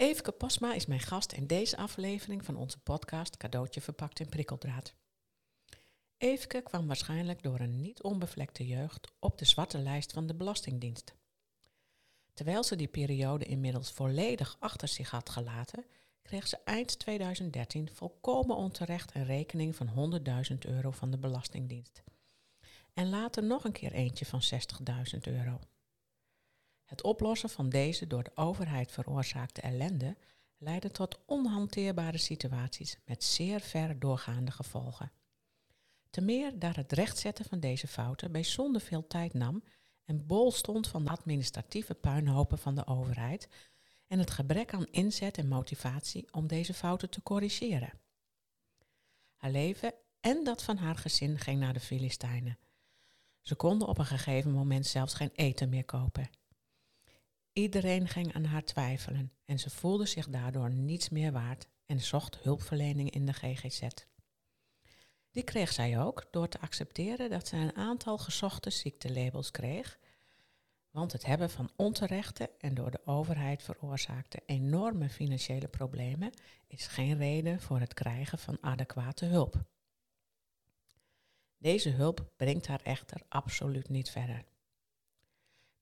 Eveke Posma is mijn gast in deze aflevering van onze podcast Cadeautje verpakt in prikkeldraad. Eveke kwam waarschijnlijk door een niet onbevlekte jeugd op de zwarte lijst van de Belastingdienst. Terwijl ze die periode inmiddels volledig achter zich had gelaten, kreeg ze eind 2013 volkomen onterecht een rekening van 100.000 euro van de Belastingdienst. En later nog een keer eentje van 60.000 euro. Het oplossen van deze door de overheid veroorzaakte ellende leidde tot onhanteerbare situaties met zeer ver doorgaande gevolgen. Te meer daar het rechtzetten van deze fouten bijzonder veel tijd nam en bol stond van de administratieve puinhopen van de overheid en het gebrek aan inzet en motivatie om deze fouten te corrigeren. Haar leven en dat van haar gezin ging naar de Filistijnen. Ze konden op een gegeven moment zelfs geen eten meer kopen. Iedereen ging aan haar twijfelen en ze voelde zich daardoor niets meer waard en zocht hulpverlening in de GGZ. Die kreeg zij ook door te accepteren dat ze een aantal gezochte ziektelabels kreeg, want het hebben van onterechte en door de overheid veroorzaakte enorme financiële problemen is geen reden voor het krijgen van adequate hulp. Deze hulp brengt haar echter absoluut niet verder.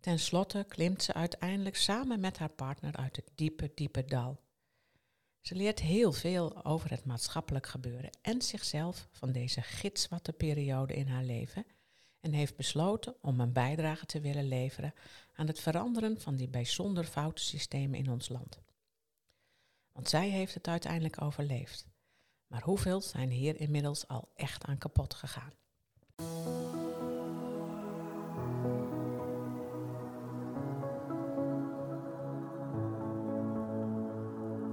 Ten slotte klimt ze uiteindelijk samen met haar partner uit het diepe, diepe dal. Ze leert heel veel over het maatschappelijk gebeuren en zichzelf van deze gitzwatte periode in haar leven en heeft besloten om een bijdrage te willen leveren aan het veranderen van die bijzonder foute systemen in ons land. Want zij heeft het uiteindelijk overleefd. Maar hoeveel zijn hier inmiddels al echt aan kapot gegaan?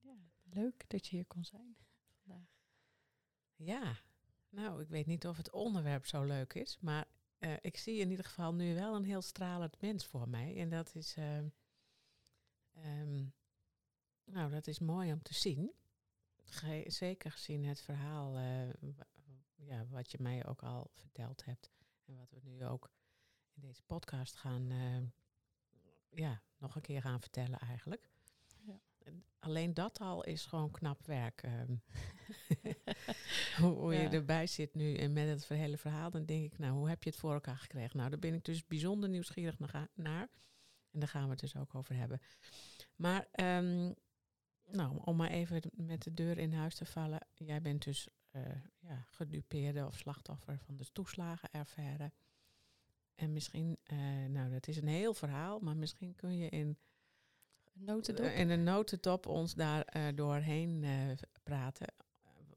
Ja, leuk dat je hier kon zijn vandaag. Ja, nou, ik weet niet of het onderwerp zo leuk is, maar uh, ik zie in ieder geval nu wel een heel stralend mens voor mij. En dat is, uh, um, nou, dat is mooi om te zien. Ge zeker gezien het verhaal uh, ja, wat je mij ook al verteld hebt. En wat we nu ook in deze podcast gaan, ja, nog een keer gaan vertellen eigenlijk. Alleen dat al is gewoon knap werk. Um. hoe, hoe ja. je erbij zit nu en met het hele verhaal, dan denk ik, nou, hoe heb je het voor elkaar gekregen? Nou, daar ben ik dus bijzonder nieuwsgierig naar. En daar gaan we het dus ook over hebben. Maar, um, nou, om maar even met de deur in huis te vallen. Jij bent dus uh, ja, gedupeerde of slachtoffer van de toeslagenaffaire. En misschien, uh, nou, dat is een heel verhaal, maar misschien kun je in notendop. in een notendop ons daar uh, doorheen uh, praten.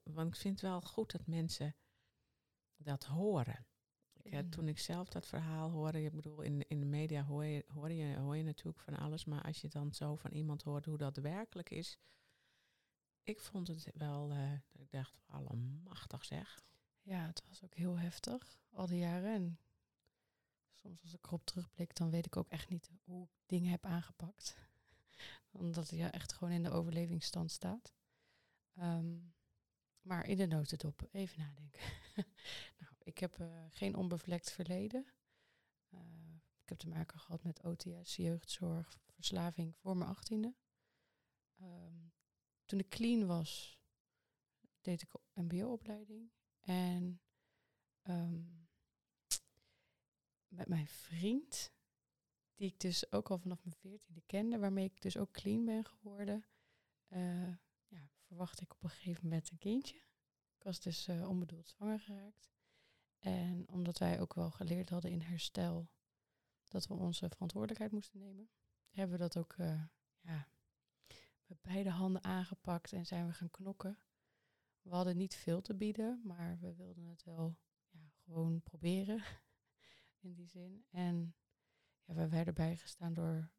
Want ik vind het wel goed dat mensen dat horen. Ik, mm. Toen ik zelf dat verhaal hoorde, ik bedoel, in, in de media hoor je, hoor, je, hoor je natuurlijk van alles, maar als je dan zo van iemand hoort hoe dat werkelijk is, ik vond het wel, uh, dat ik dacht, allemachtig zeg. Ja, het was ook heel heftig, al die jaren. En soms als ik erop terugblik, dan weet ik ook echt niet hoe ik dingen heb aangepakt omdat hij echt gewoon in de overlevingsstand staat. Um, maar in de notendop, even nadenken. nou, ik heb uh, geen onbevlekt verleden. Uh, ik heb te maken gehad met OTS, jeugdzorg, verslaving voor mijn achttiende. Um, toen ik clean was, deed ik mbo-opleiding. En um, met mijn vriend die ik dus ook al vanaf mijn veertiende kende, waarmee ik dus ook clean ben geworden, uh, ja, verwacht ik op een gegeven moment een kindje. Ik was dus uh, onbedoeld zwanger geraakt. En omdat wij ook wel geleerd hadden in herstel dat we onze verantwoordelijkheid moesten nemen, hebben we dat ook uh, ja, met beide handen aangepakt en zijn we gaan knokken. We hadden niet veel te bieden, maar we wilden het wel ja, gewoon proberen in die zin. En ja, we werden bijgestaan door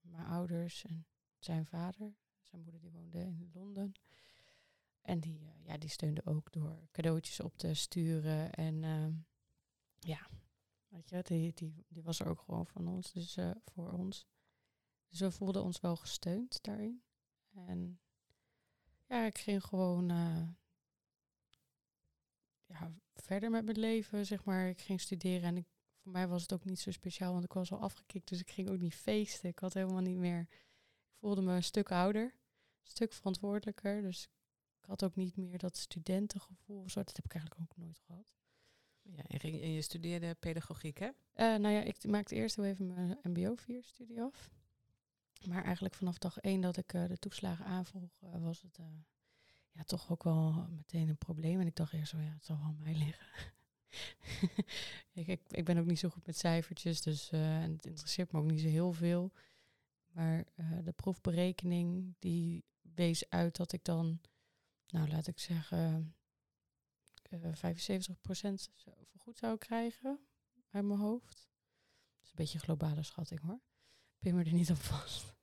mijn ouders en zijn vader. Zijn moeder die woonde in Londen. En die, eh, ja, die steunde ook door cadeautjes op te sturen. En ehm, ja, weet je, die, die, die was er ook gewoon van ons, dus eh, voor ons. Dus we voelden ons wel gesteund daarin. En ja, ik ging gewoon eh, ja, verder met mijn leven, zeg maar. Ik ging studeren en ik, voor mij was het ook niet zo speciaal, want ik was al afgekikt, dus ik ging ook niet feesten. Ik had helemaal niet meer, ik voelde me een stuk ouder, een stuk verantwoordelijker. Dus ik had ook niet meer dat studentengevoel of zo. Dat heb ik eigenlijk ook nooit gehad. Ja, en, ging, en je studeerde pedagogiek, hè? Uh, nou ja, ik maakte eerst heel even mijn mbo-4-studie af. Maar eigenlijk vanaf dag één dat ik uh, de toeslagen aanvroeg, uh, was het ja, toch ook wel meteen een probleem. En ik dacht eerst zo, ja, het zal wel aan mij liggen. ik, ik, ben ook niet zo goed met cijfertjes, dus en het interesseert me ook niet zo heel veel. Maar de proefberekening die wees uit dat ik dan, nou laat ik zeggen, uh, 75% vergoed zou krijgen uit mijn hoofd. Dat is een beetje een globale schatting hoor. Pin me er niet op vast.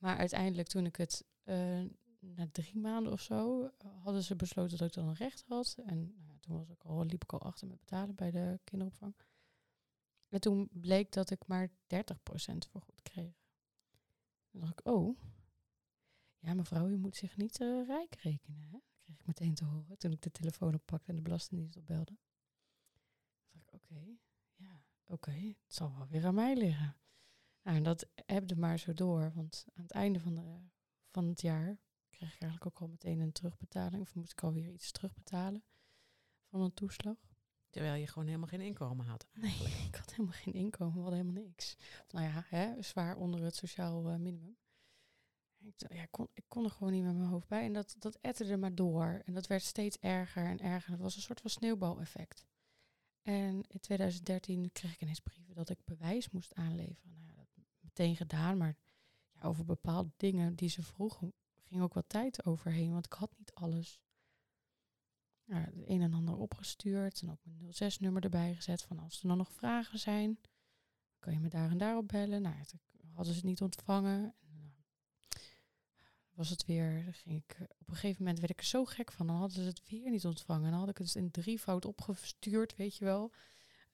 Maar uiteindelijk toen ik het uh, na drie maanden of zo hadden ze besloten dat ik dan een recht had. En nou, toen was ik al, liep ik al achter met betalen bij de kinderopvang. En toen bleek dat ik maar 30% vergoed kreeg. Dan dacht ik, oh, ja mevrouw, u moet zich niet uh, rijk rekenen. Hè? kreeg ik meteen te horen toen ik de telefoon oppakte en de Belastingdienst opbelde. Toen dacht ik, oké, ja, oké, het zal wel weer aan mij liggen. Nou, en dat hebde maar zo door, want aan het einde van, de, van het jaar kreeg ik eigenlijk ook al meteen een terugbetaling, of moest ik alweer iets terugbetalen van een toeslag. Terwijl je gewoon helemaal geen inkomen had. Eigenlijk. Nee, ik had helemaal geen inkomen, we hadden helemaal niks. nou ja, hè, zwaar onder het sociaal uh, minimum. Ik, ja, kon, ik kon er gewoon niet met mijn hoofd bij. En dat, dat etterde maar door. En dat werd steeds erger en erger. Het was een soort van sneeuwbaleffect. En in 2013 kreeg ik ineens brieven dat ik bewijs moest aanleveren. Nou ja, dat meteen gedaan, maar ja, over bepaalde dingen die ze vroegen, ging ook wat tijd overheen, want ik had niet alles. Het een en ander opgestuurd en ook mijn 06-nummer erbij gezet van als er dan nog vragen zijn, kan je me daar en daarop bellen. Nou, hadden ze het niet ontvangen was het weer, ging ik, eh, op een gegeven moment werd ik er zo gek van. Dan hadden ze het weer niet ontvangen. En dan had ik het in drievoud opgestuurd, weet je wel.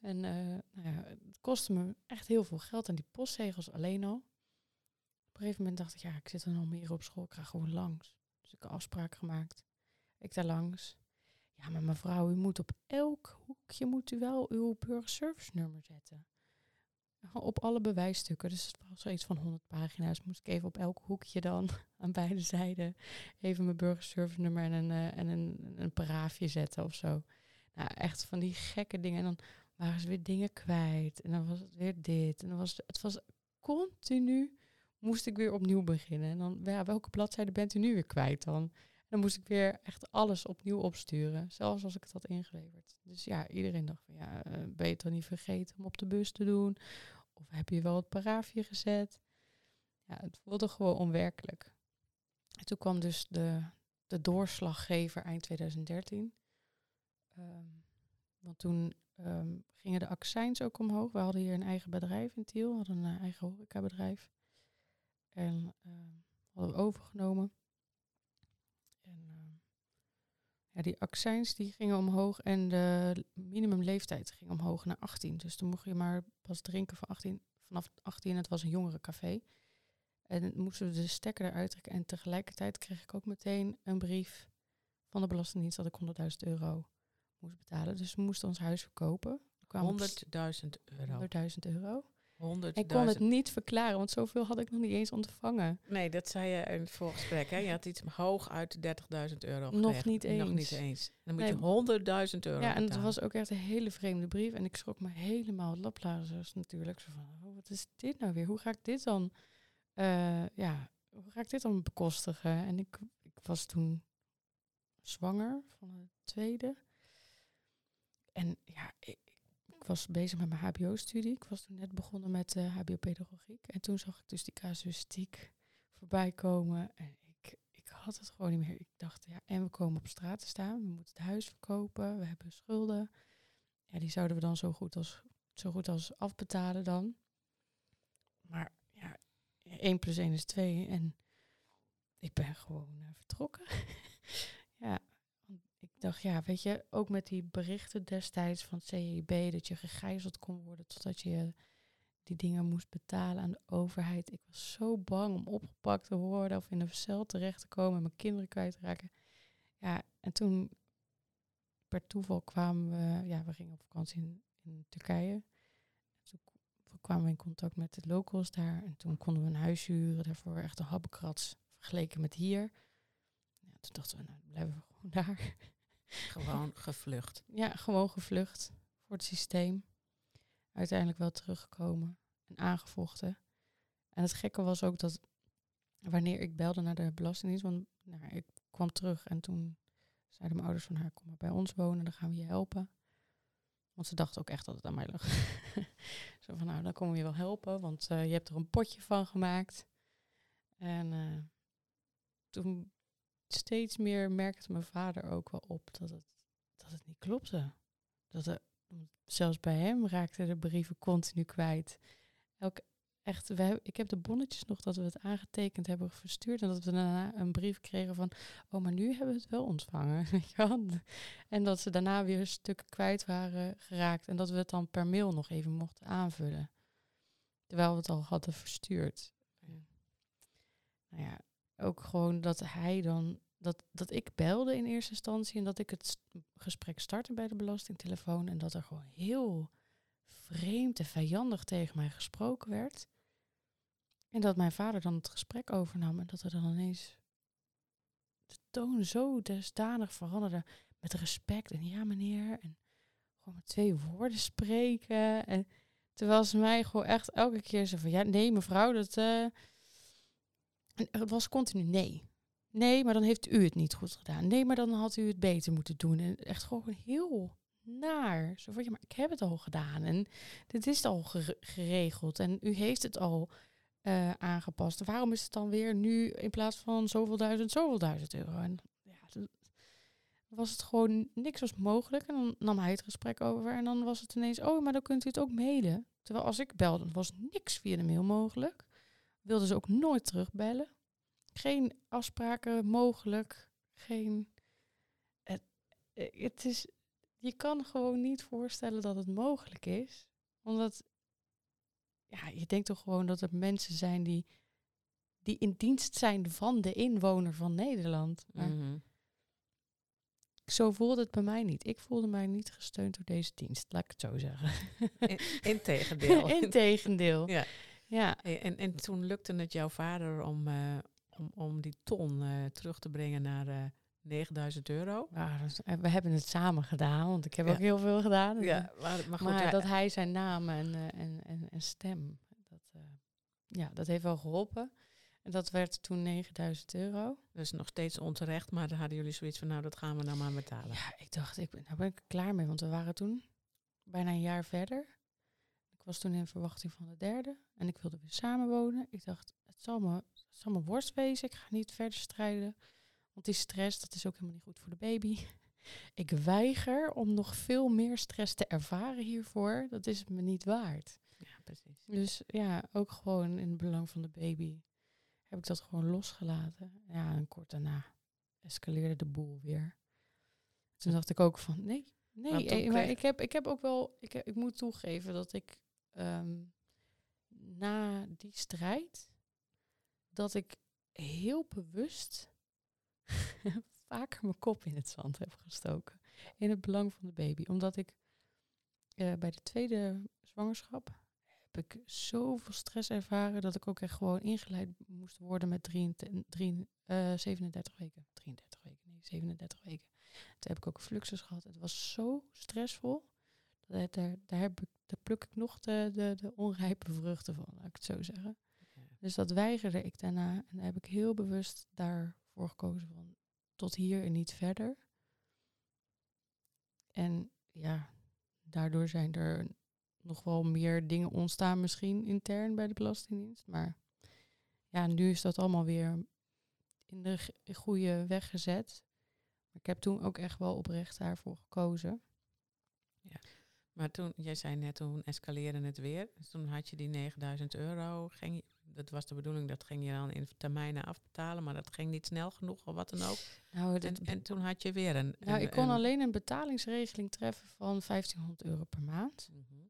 En uh, nou ja, het kostte me echt heel veel geld. En die postzegels alleen al. Op een gegeven moment dacht ik, ja, ik zit er nog meer op school. Ik ga gewoon langs. Dus ik heb afspraak gemaakt. Ik daar langs. Ja, maar mevrouw, u moet op elk hoekje moet u wel uw burgerservice nummer zetten op alle bewijsstukken. Dus het was zoiets van 100 pagina's. Moest ik even op elk hoekje dan aan beide zijden even mijn burgerservice nummer en een, uh, en een, een paraafje zetten of zo. Nou, echt van die gekke dingen. En dan waren ze weer dingen kwijt. En dan was het weer dit. En dan was het, het was continu moest ik weer opnieuw beginnen. En dan, ja, welke bladzijde bent u nu weer kwijt dan? Dan moest ik weer echt alles opnieuw opsturen. Zelfs als ik het had ingeleverd. Dus ja, iedereen dacht van ja, uh, ben je dan niet vergeten om op de bus te doen? Of heb je wel het paraafje gezet? Ja, het voelde gewoon onwerkelijk. En toen kwam dus de, de doorslaggever eind 2013. Ehm, want toen ehm, gingen de accijns ook omhoog. We hadden hier een eigen bedrijf in Tiel, we hadden een eigen horecabedrijf. En uh, hadden we overgenomen. En ja, die accijns die gingen omhoog en de minimumleeftijd ging omhoog naar 18. Dus toen mocht je maar pas drinken van 18, vanaf 18. Het was een jongerencafé. En moesten we de stekker eruit trekken. En tegelijkertijd kreeg ik ook meteen een brief van de Belastingdienst dat ik 100.000 euro moest betalen. Dus we moesten ons huis verkopen. 100.000 euro. 100.000 euro. Ik kon het niet verklaren, want zoveel had ik nog niet eens ontvangen. Nee, dat zei je in het voorgesprek. Hè? Je had iets hoog uit de 30.000 euro Nog niet eens. Nog niet eens. Dan moet je 100.000 euro Ja, en het was ook echt een hele vreemde brief. En ik schrok me helemaal laplazers natuurlijk. Zo van, oh, wat is dit nou weer? Hoe ga ik dit dan, uh, ja, hoe ga ik dit dan bekostigen? En ik, ik was toen zwanger van een tweede. En ja, ik, ik was bezig met mijn HBO-studie. Ik was toen net begonnen met uh, HBO-pedagogiek. En toen zag ik dus die casuïstiek voorbij komen. En ik, ik had het gewoon niet meer. Ik dacht, ja, en we komen op straat te staan. We moeten het huis verkopen. We hebben schulden. Ja, die zouden we dan zo goed als, zo goed als afbetalen dan. Maar ja, 1 plus 1 is 2. En ik ben gewoon uh, vertrokken. ja, dacht, ja, weet je, ook met die berichten destijds van het CEB, dat je gegijzeld kon worden totdat je die dingen moest betalen aan de overheid. Ik was zo bang om opgepakt te worden of in een cel terecht te komen en mijn kinderen kwijt te raken. Ja, en toen per toeval kwamen we, ja, we gingen op vakantie in, in Turkije. Toen kwamen we in contact met de locals daar en toen konden we een huis huren, daarvoor echt een habbekrats vergeleken met hier. Toen dachten we, nou, blijven we gewoon daar. Gewoon gevlucht. Ja, gewoon gevlucht voor het systeem uiteindelijk wel teruggekomen en aangevochten. En het gekke was ook dat wanneer ik belde naar de Belastingdienst, want nou, ik kwam terug en toen zeiden mijn ouders van haar, kom maar bij ons wonen, dan gaan we je helpen. Want ze dachten ook echt dat het aan mij lag. Zo van, nou, dan komen we je wel helpen, want uh, je hebt er een potje van gemaakt. En uh, toen steeds meer merkte mijn vader ook wel op dat het, dat het niet klopte. Dat er zelfs bij hem raakten de brieven continu kwijt. Elk, echt, ik heb de bonnetjes nog dat we het aangetekend hebben verstuurd. En dat we daarna een brief kregen van, oh, maar nu hebben we het wel ontvangen. en dat ze daarna weer stukken kwijt waren geraakt. En dat we het dan per mail nog even mochten aanvullen. Terwijl we het al hadden verstuurd. Nou ja, ook gewoon dat hij dan dat, dat ik belde in eerste instantie en dat ik het gesprek startte bij de belastingtelefoon en dat er gewoon heel vreemd en vijandig tegen mij gesproken werd. En dat mijn vader dan het gesprek overnam en dat er dan ineens de toon zo desdanig veranderde met respect en ja meneer en gewoon met twee woorden spreken. En terwijl ze mij gewoon echt elke keer zei van ja nee mevrouw dat... Uh, het was continu nee. Nee, maar dan heeft u het niet goed gedaan. Nee, maar dan had u het beter moeten doen. En echt gewoon heel naar. Zo van, ja, maar ik heb het al gedaan. En dit is al geregeld. En u heeft het al uh, aangepast. Waarom is het dan weer nu in plaats van zoveel duizend, zoveel duizend euro? En ja, was het gewoon niks was mogelijk. En dan nam hij het gesprek over. En dan was het ineens, oh, maar dan kunt u het ook mailen. Terwijl als ik belde, was niks via de mail mogelijk. Wilden ze ook nooit terugbellen geen afspraken mogelijk. Geen. Het, het is. Je kan gewoon niet voorstellen dat het mogelijk is. Omdat. Ja, je denkt toch gewoon dat er mensen zijn die. die in dienst zijn van de inwoner van Nederland. Maar mhm. Zo voelde het bij mij niet. Ik voelde mij niet gesteund door deze dienst, laat ik het zo zeggen. Integendeel. Integendeel. Ja. Ja. En, en toen lukte het jouw vader om, uh, om, om die ton uh, terug te brengen naar uh, eh, 9000 euro. Ja, dus, we hebben het samen gedaan, want ik heb ook heel veel gedaan. Ja, maar, maar, goed, maar dat hij zijn naam en, en, en, en stem, dat, ja, dat heeft wel geholpen. En dat werd toen 9000 euro. Dus nog steeds onterecht, maar dan hadden jullie zoiets van, nou, dat gaan we nou maar betalen. Ja, ik dacht, ik ben, nou ben ik klaar mee, want we waren toen bijna een jaar verder. Ik was toen in verwachting van de derde en ik wilde weer samenwonen. Ik dacht, het zal me het zal mijn worst wezen. Ik ga niet verder strijden. Want die stress, dat is ook helemaal niet goed voor de baby. Ik weiger om nog veel meer stress te ervaren hiervoor. Dat is me niet waard. Ja, precies. Dus ja, ook gewoon in het belang van de baby heb ik dat gewoon losgelaten. Ja, en kort daarna escaleerde de boel weer. Toen dacht ik ook van, nee, nee, maar, eh, maar ik, heb, ik heb ook wel, ik, ik moet toegeven dat ik ehm, na die strijd dat ik heel bewust vaker mijn kop in het zand heb gestoken. In het belang van de baby. Omdat ik uh, bij de tweede zwangerschap heb ik zoveel stress ervaren dat ik ook echt gewoon ingeleid moest worden met 33, 3, uh, 37 weken. 33 weken, nee, 37 weken. Toen heb ik ook fluxus gehad. Het was zo stressvol. Dat, daar, daar, heb ik, daar pluk ik nog de, de, de onrijpe vruchten van, laat ik het zo zeggen. Dus dat weigerde ik daarna. En daar heb ik heel bewust daarvoor gekozen van tot hier en niet verder. En ja, daardoor zijn er nog wel meer dingen ontstaan misschien intern bij de Belastingdienst. Maar ja, nu is dat allemaal weer in de goede weg gezet. Maar ik heb toen ook echt wel oprecht daarvoor gekozen. Maar toen, jij zei net, toen escaleerde het weer. Dus toen had je die 9000 euro. Ging, je- dat was de bedoeling, dat ging je dan in termijnen afbetalen. Maar dat ging niet snel genoeg of wat dan ook. Nou, En, toen had je weer een... nou een- ik kon een- alleen een betalingsregeling treffen van 1500 euro per maand. Mhm.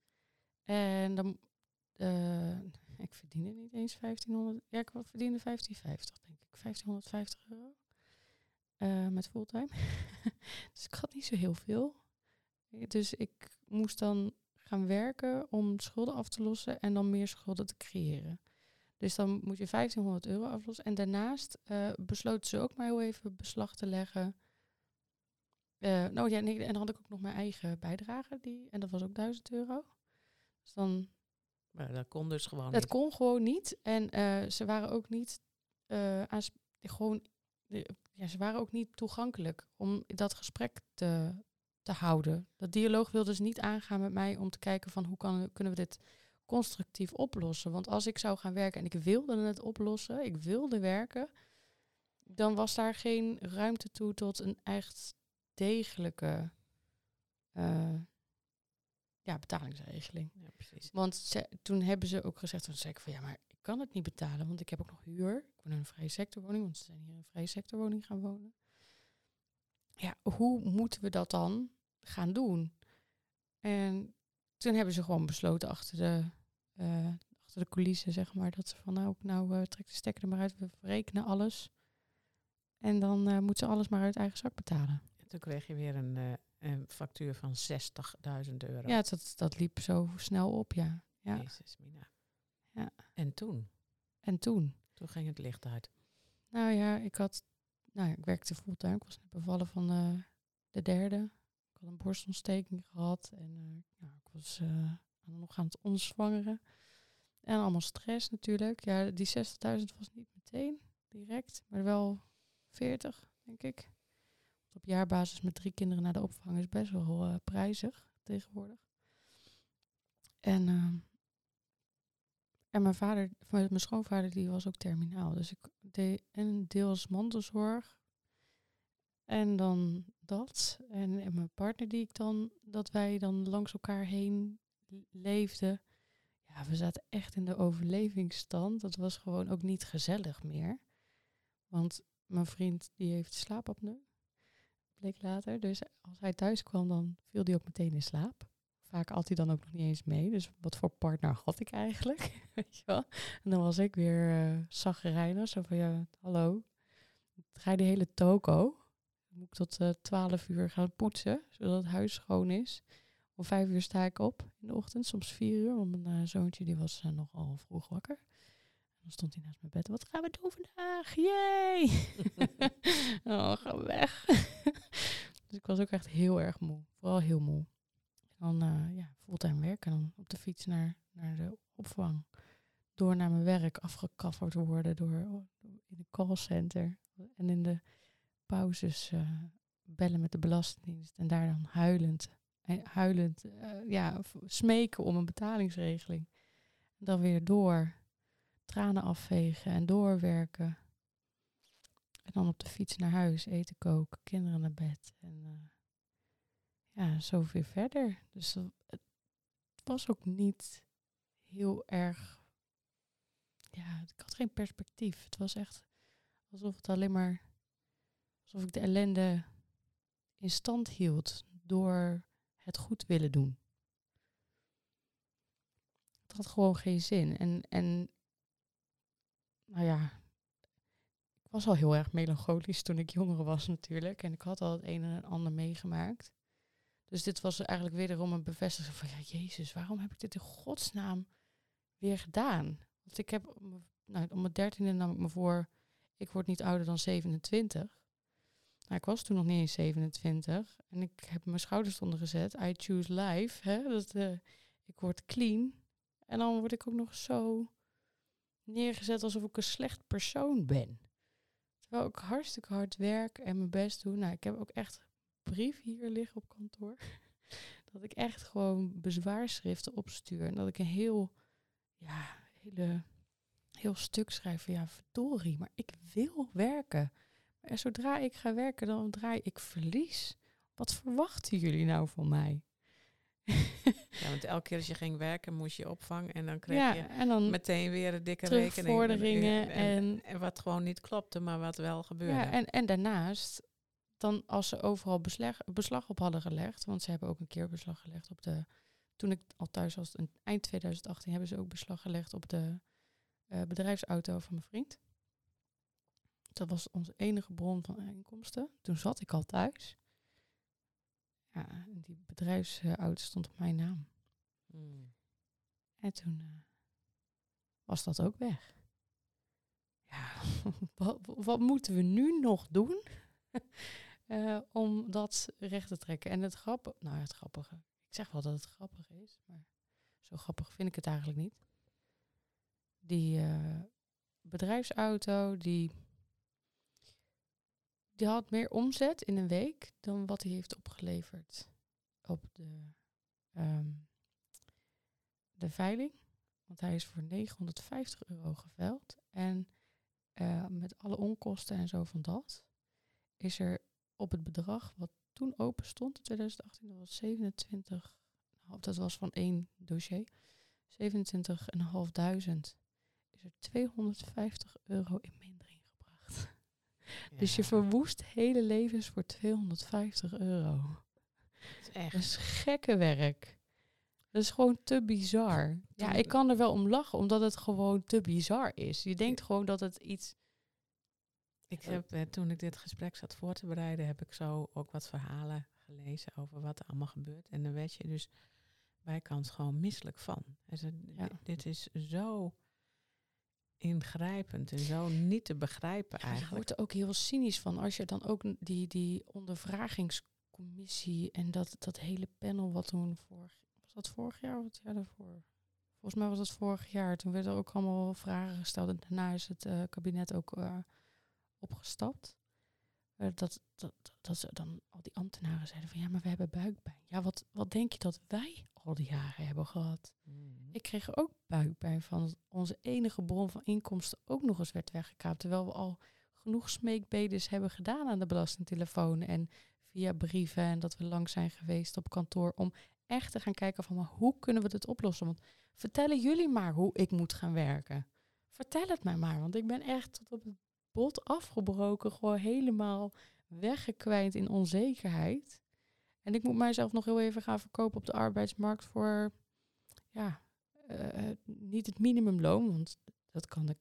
En dan, eh, ik verdiende niet eens 1500. Ja, ik verdiende 1550, denk ik. 1550 euro. Eh, met fulltime. dus ik had niet zo heel veel. Dus ik moest dan gaan werken om schulden af te lossen en dan meer schulden te creëren. Dus dan moet je 1500 euro aflossen. En daarnaast eh, besloten ze ook maar heel even beslag te leggen. Nou ja, nee, en dan had ik ook nog mijn eigen bijdrage. Die, en dat was ook 1000 euro. Dus dan Maar dat kon dus gewoon dat niet. kon gewoon niet. En eh, ze waren ook niet gewoon, ja, ze waren ook niet toegankelijk om dat gesprek te, te houden. Dat dialoog wilden ze niet aangaan met mij om te kijken van hoe kan, kunnen we dit constructief oplossen. Want als ik zou gaan werken en ik wilde het oplossen, ik wilde werken, dan was daar geen ruimte toe tot een echt degelijke eh, ja, betalingsregeling. Ja, precies. Want ze- toen hebben ze ook gezegd, toen zei ik van ja, maar ik kan het niet betalen, want ik heb ook nog huur. Ik woon in een vrije sectorwoning, want ze zijn hier in een vrije sectorwoning gaan wonen. Ja, hoe moeten we dat dan gaan doen? En toen hebben ze gewoon besloten achter de, eh, achter de coulissen, zeg maar, dat ze van nou, nou eh, trek de stekker er maar uit, we verrekenen alles. En dan eh moet ze alles maar uit eigen zak betalen. En toen kreeg je weer een, een factuur van 60.000 euro. Ja, dat, dat liep zo snel op, ja. ja. Jezus, Mina. Ja. En toen? En toen? Toen ging het licht uit. Nou ja, ik had, nou ja, ik werkte fulltime. Ik was net bevallen van eh, de derde. Ik had een borstontsteking gehad en eh, ik was eh, nog aan het onzwangeren. En allemaal stress natuurlijk. Ja, die 60.000 was niet meteen direct, maar wel 40, denk ik. Op jaarbasis met drie kinderen naar de opvang is best wel prijzig tegenwoordig. En, ehm, en mijn vader, mijn schoonvader, die was ook terminaal. Dus ik deed en deels mantelzorg. En dan dat. En, en mijn partner die ik dan, dat wij dan langs elkaar heen leefden. Ja, we zaten echt in de overlevingsstand. Dat was gewoon ook niet gezellig meer. Want mijn vriend die heeft slaapapneu. Bleek later. Dus als hij thuis kwam, dan viel hij ook meteen in slaap. Vaak had hij dan ook nog niet eens mee. Dus wat voor partner had ik eigenlijk? Weet je wel? En dan was ik weer uh, zaggerijnig. Zo van, ja, hallo. Draai die hele toko. Dan moet ik tot uh, 12 uur gaan poetsen, zodat het huis schoon is. Om vijf uur sta ik op in de ochtend, soms vier uur. Want mijn uh, zoontje die was uh, nogal vroeg wakker. En dan stond hij naast mijn bed. Wat gaan we doen vandaag? Jee! oh, ga weg. dus ik was ook echt heel erg moe. Vooral heel moe. Dan uh, ja, fulltime werken. En dan op de fiets naar, naar de opvang. Door naar mijn werk afgekafferd worden door, in de callcenter. En in de pauzes uh, bellen met de Belastingdienst. En daar dan huilend, huilend uh, ja, smeken om een betalingsregeling. Dan weer door. Tranen afvegen en doorwerken. En dan op de fiets naar huis, eten koken, kinderen naar bed. En ja, zo weer verder. Dus het was ook niet heel erg. Ja, ik had geen perspectief. Het was echt alsof het alleen maar. alsof ik de ellende in stand hield door het goed willen doen. Het had gewoon geen zin. En, en nou ja, ik was al heel erg melancholisch toen ik jonger was natuurlijk. En ik had al het een en ander meegemaakt. Dus dit was eigenlijk wederom een bevestiging van, ja, Jezus, waarom heb ik dit in godsnaam weer gedaan? Want ik heb, nou, om mijn dertiende nam ik me voor, ik word niet ouder dan 27. Nou, ik was toen nog niet eens 27. En ik heb mijn schouders onder gezet. I choose life. Hè? Dat, uh, ik word clean. En dan word ik ook nog zo neergezet alsof ik een slecht persoon ben. Terwijl ik hartstikke hard werk en mijn best doe. Nou, ik heb ook echt brief hier liggen op kantoor. dat ik echt gewoon bezwaarschriften opstuur. En dat ik een heel, ja, hele, heel stuk schrijven. Ja, verdorie, maar ik wil werken. En zodra ik ga werken, dan draai ik verlies. Wat verwachten jullie nou van mij? Ja, want elke keer als je ging werken, moest je opvang en dan kreeg ja, je en dan meteen weer een dikke rekening. En, en, en wat gewoon niet klopte, maar wat wel gebeurde. ja, en, en daarnaast, dan als ze overal beslag, beslag op hadden gelegd, want ze hebben ook een keer beslag gelegd op de, toen ik al thuis was, in eind 2018, hebben ze ook beslag gelegd op de eh, bedrijfsauto van mijn vriend. Dat was onze enige bron van inkomsten. Toen zat ik al thuis. Ja, die bedrijfsauto stond op mijn naam. Hmm. En toen eh, was dat ook weg. Ja, wat, wat moeten we nu nog doen eh, om dat recht te trekken? En het grappige, nou het grappige. Ik zeg wel dat het grappig is, maar zo grappig vind ik het eigenlijk niet. Die eh, bedrijfsauto, die, die had meer omzet in een week dan wat hij heeft opgeleverd op de, ehm, de veiling. Want hij is voor 950 euro geveild. En eh, met alle onkosten en zo van dat, is er op het bedrag wat toen open stond in 2018, dat was 27, nou, dat was van één dossier, 27.500, is er 250 euro in mindering gebracht. Dus je verwoest hele levens voor 250 euro. het is echt. Dat is gekke werk. Dat is gewoon te bizar. Ja, ik kan er wel om lachen, omdat het gewoon te bizar is. Je denkt gewoon dat het iets... Ik heb, eh, toen ik dit gesprek zat voor te bereiden, heb ik zo ook wat verhalen gelezen over wat er allemaal gebeurt. En dan werd je dus bijkans gewoon misselijk van. Ja. di- Dit is zo ingrijpend en zo niet te begrijpen Je eigenlijk. wordt er ook heel cynisch van. Als je dan ook die, die ondervragingscommissie en dat, dat hele panel wat toen vorig... Was dat vorig jaar of het jaar daarvoor? Volgens mij was dat vorig jaar. Toen werden er ook allemaal vragen gesteld. En daarna is het eh, kabinet ook eh, opgestapt. Eh, dat, dat, dat, ze dan al die ambtenaren zeiden van ja, maar we hebben buikpijn. Ja, wat, wat denk je dat wij al die jaren hebben gehad? Mhm. Ik kreeg er ook buikpijn van dat onze enige bron van inkomsten ook nog eens werd weggekaapt. Terwijl we al genoeg smeekbedes hebben gedaan aan de belastingtelefoon en via brieven en dat we lang zijn geweest op kantoor om echt te gaan kijken van maar hoe kunnen we dit oplossen? Want vertellen jullie maar hoe ik moet gaan werken. Vertel het mij maar, want ik ben echt tot op het bot afgebroken, gewoon helemaal weggekwijnd in onzekerheid. En ik moet mijzelf nog heel even gaan verkopen op de arbeidsmarkt voor ja, eh, niet het minimumloon, want dat kan ik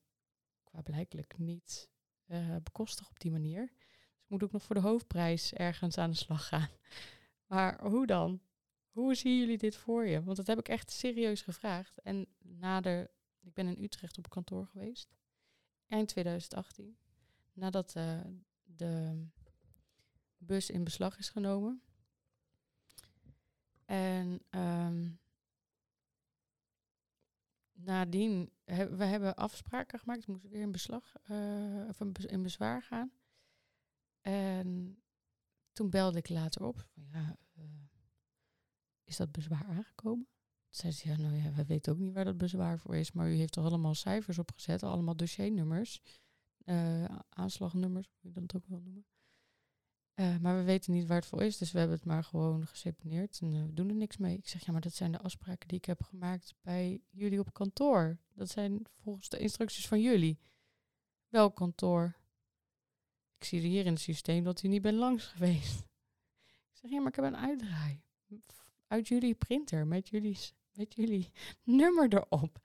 qua blijkelijk niet eh, bekostigen op die manier. Dus ik moet ook nog voor de hoofdprijs ergens aan de slag gaan. Maar hoe dan? Hoe zien jullie dit voor je? Want dat heb ik echt serieus gevraagd. En na de, ik ben in Utrecht op kantoor geweest, eind 2018, nadat eh, de bus in beslag is genomen. En ehm, nadien we hebben afspraken gemaakt. Ik moest weer in beslag eh, of in bezwaar gaan. En toen belde ik later op. Van, ja, eh, is dat bezwaar aangekomen? Toen zei ze, ja, nou ja, we weten ook niet waar dat bezwaar voor is. Maar u heeft er allemaal cijfers op gezet, allemaal dossiernummers. Eh, aanslagnummers, hoe je dat ook wil noemen. Eh, maar we weten niet waar het voor is, dus we hebben het maar gewoon geseponeerd en eh, we doen er niks mee. Ik zeg, ja, maar dat zijn de afspraken die ik heb gemaakt bij jullie op kantoor. Dat zijn volgens de instructies van jullie. Welk kantoor? Ik zie hier in het systeem dat u niet bent langs geweest. Ik zeg, ja, maar ik heb een uitdraai. Uit jullie printer, met jullie, met jullie nummer erop.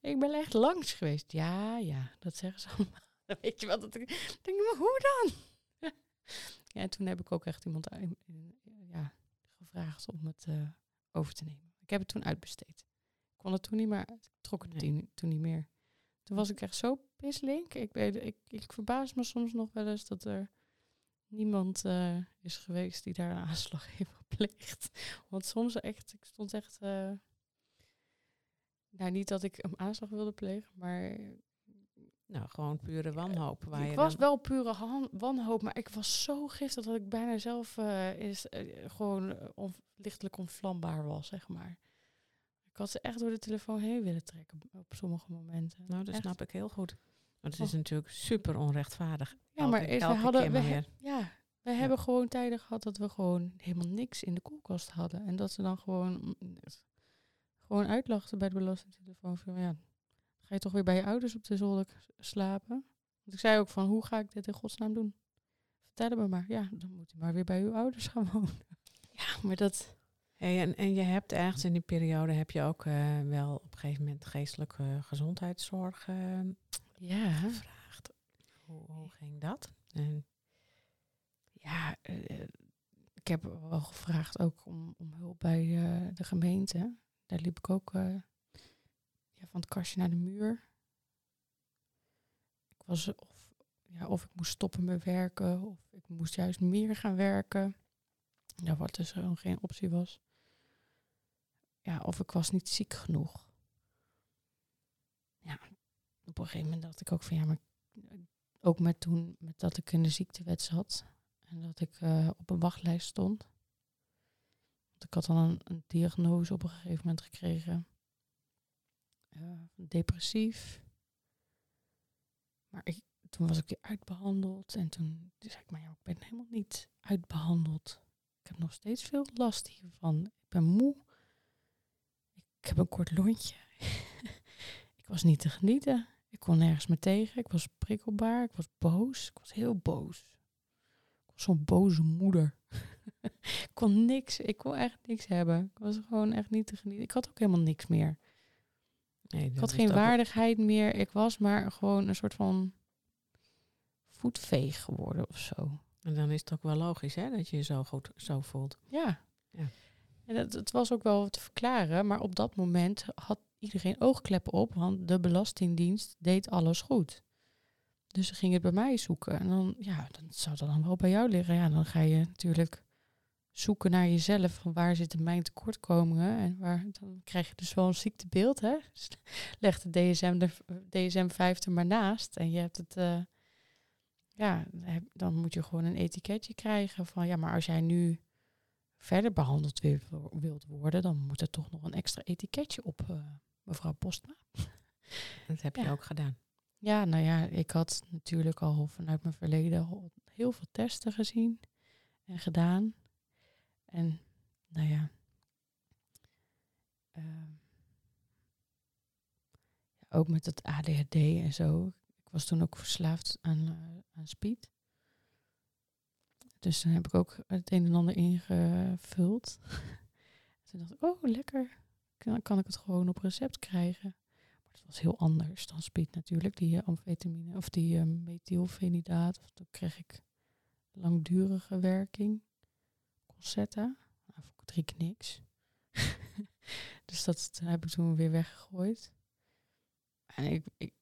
Ik ben echt langs geweest. Ja, ja, dat zeggen ze allemaal. Dan weet je wat dat ik denk, maar hoe dan? ja, en toen heb ik ook echt iemand in- ja, gevraagd om het eh, over te nemen. Ik heb het toen uitbesteed. Ik kon het toen niet meer, ik trok het Nee. toen, toen niet meer. Toen was ik echt zo pislink. Ik, ik, ik verbaas me soms nog wel eens dat er niemand eh, is geweest die daar een aanslag heeft gepleegd. Want soms echt, ik stond echt... eh, nou, niet dat ik een aanslag wilde plegen, maar Nou, gewoon pure wanhoop. Waar ik je was dan- wel pure wanhoop, maar ik was zo giftig dat ik bijna zelf eh, is, eh, gewoon eh, on- lichtelijk onvlambaar was, zeg maar. Ik had ze echt door de telefoon heen willen trekken op sommige momenten. Nou, dat Echt. snap ik heel goed. Want het is Oh. natuurlijk super onrechtvaardig. Ja, maar Elke- elke we hadden, we he- ja, we hebben gewoon tijden gehad dat we gewoon helemaal niks in de koelkast hadden. En dat ze dan gewoon, mm, gewoon uitlachten bij de belastingtelefoon. Van, ja, ga je toch weer bij je ouders op de zolder slapen? Want ik zei ook van, hoe ga ik dit in godsnaam doen? Vertel me maar. Ja, dan moet je maar weer bij uw ouders gaan wonen. Ja, maar dat... Hey, en, en je hebt ergens in die periode heb je ook eh, wel op een gegeven moment geestelijke gezondheidszorg eh, Ja, gevraagd. Hoe, hoe ging dat? En, ja eh, ik heb wel gevraagd ook om, om hulp bij eh, de gemeente. Daar liep ik ook van het kastje naar de muur. Ik was of, ja, of ik moest stoppen met werken, of ik moest juist meer gaan werken. Ja, wat dus gewoon geen optie was. Ja, of ik was niet ziek genoeg. Ja, op een gegeven moment dacht ik ook van ja, maar ook met toen met dat ik in de ziektewet zat en dat ik eh, op een wachtlijst stond. Want ik had dan een diagnose op een gegeven moment gekregen. Eh, depressief. Maar ik, toen was ik weer uitbehandeld. En toen zei ik, maar ja, ik ben helemaal niet uitbehandeld. Ik heb nog steeds veel last hiervan. Ik ben moe. Ik heb een kort lontje. ik was niet te genieten. Ik kon nergens meer tegen. Ik was prikkelbaar. Ik was boos. Ik was heel boos. Ik was zo'n boze moeder. ik kon niks. Ik kon echt niks hebben. Ik was gewoon echt niet te genieten. Ik had ook helemaal niks meer. Nee, Ik had geen waardigheid meer. Ik was maar gewoon een soort van voetveeg geworden of zo. En dan is het ook wel logisch hè, dat je je zo goed zo voelt. Ja. Ja. En het, het was ook wel te verklaren, maar op dat moment had iedereen oogkleppen op, want de Belastingdienst deed alles goed. Dus ze gingen het bij mij zoeken. En dan, ja, dan zou dat dan wel bij jou liggen. Ja, dan ga je natuurlijk zoeken naar jezelf. Van waar zitten mijn tekortkomingen? En waar, dan krijg je dus wel een ziektebeeld, hè? Dus leg de DSM, de DSM 5 er maar naast. En je hebt het, eh, ja, dan moet je gewoon een etiketje krijgen van, ja, maar als jij nu verder behandeld wilt, wo- wilt worden, dan moet er toch nog een extra etiketje op, eh, mevrouw Postma. Dat heb je Ja. ook gedaan. Ja, nou ja, ik had natuurlijk al vanuit mijn verleden heel veel testen gezien en gedaan. En nou ja, ehm, ja, ook met het ADHD en zo. Ik was toen ook verslaafd aan, eh, aan speed. Dus dan heb ik ook het een en ander ingevuld. toen dacht ik, oh lekker, dan kan ik het gewoon op recept krijgen. Maar dat was heel anders dan speed natuurlijk. Die eh, amfetamine of die uh. Of dan kreeg ik langdurige werking. Concerta. Nou, vond ik drie niks. dus dat heb ik toen weer weggegooid. En ik, ik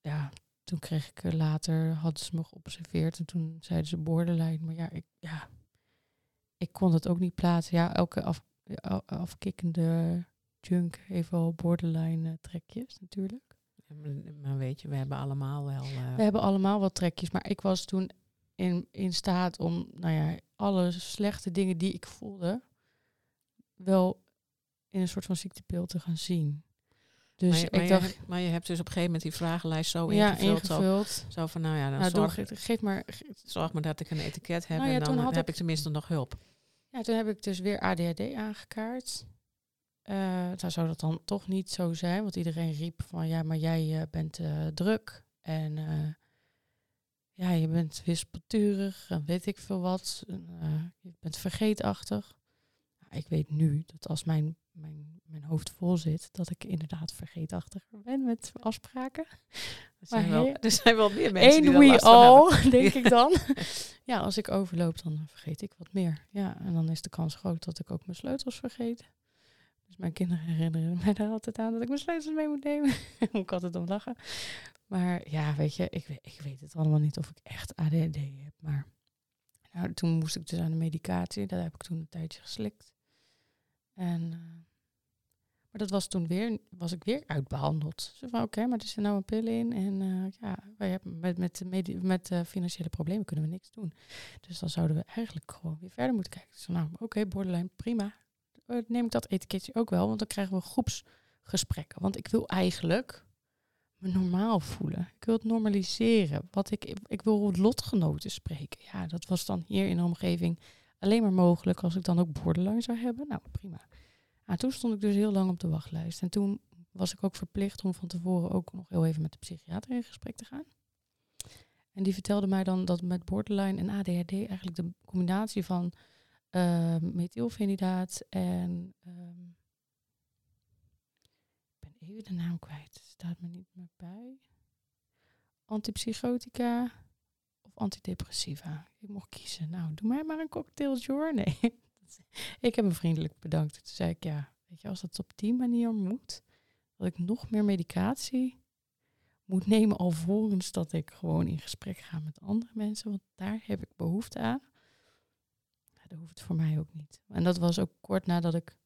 ja, toen kreeg ik eh, later, hadden ze me geobserveerd en toen zeiden ze borderline. Maar ja, ik, ja, ik kon het ook niet plaatsen. Ja, elke af, af- afkikkende junk heeft wel borderline eh, trekjes natuurlijk. Ja, maar- weet je, we hebben allemaal wel... eh, We hebben allemaal wat trekjes, maar ik was toen in, in staat om, nou ja, alle slechte dingen die ik voelde, wel in een soort van ziektebeeld te gaan zien. Dus maar, je, ik dacht, hebt, maar je hebt dus op een gegeven moment die vragenlijst zo ja, ingevuld. Zo, ingevuld. zo van, nou ja, dan Nou, zorg, ge- geef maar, zorg maar dat ik een etiket heb Nou ja, en dan heb ik- ik tenminste nog hulp. Ja, toen heb ik dus weer ADHD aangekaart. Nou zou dat dan toch niet zo zijn, want iedereen riep van ja, maar jij eh, bent eh, druk en ja, je bent wispelturig en weet ik veel wat. En, eh, je bent vergeetachtig. Nou, ik weet nu dat als mijn, mijn, mijn hoofd vol zit, dat ik inderdaad vergeetachtiger ben met afspraken. Er zijn, Maar wel, er zijn wel meer mensen die we hebben. all, denk ik dan. ja, als ik overloop, dan vergeet ik wat meer. Ja, en dan is de kans groot dat ik ook mijn sleutels vergeet. Dus mijn kinderen herinneren mij daar altijd aan dat ik mijn sleutels mee moet nemen. Moet ik altijd om lachen. Maar ja, weet je, ik, ik weet het allemaal niet of ik echt ADHD heb. Maar nou, toen moest ik dus aan de medicatie. Dat heb ik toen een tijdje geslikt. En, eh, maar dat was toen weer, was ik weer uitbehandeld. Zo van, oké, maar er zit nou een pil in. En eh, ja, wij hebben met, met, met eh, financiële problemen kunnen we niks doen. Dus dan zouden we eigenlijk gewoon weer verder moeten kijken. Dus nou, oké, borderline, prima. neem ik dat etiketje ook wel, want dan krijgen we groepsgesprekken. Want ik wil eigenlijk normaal voelen. Ik wil het normaliseren. Wat ik, ik wil lotgenoten spreken. Ja, dat was dan hier in de omgeving alleen maar mogelijk als ik dan ook borderline zou hebben. Nou, prima. Nou, toen stond ik dus heel lang op de wachtlijst. En toen was ik ook verplicht om van tevoren ook nog heel even met de psychiater in gesprek te gaan. En die vertelde mij dan dat met borderline en ADHD eigenlijk de combinatie van uh, methylfenidaat en ben even de naam kwijt, staat me niet meer bij. Antipsychotica of antidepressiva. Ik mocht kiezen. Nou, doe mij maar een cocktailtje hoor. Nee, ik heb me vriendelijk bedankt. Toen zei ik ja, weet je, als het op die manier moet, dat ik nog meer medicatie moet nemen alvorens dat ik gewoon in gesprek ga met andere mensen, want daar heb ik behoefte aan. Ja, dat hoeft voor mij ook niet. En dat was ook kort nadat ik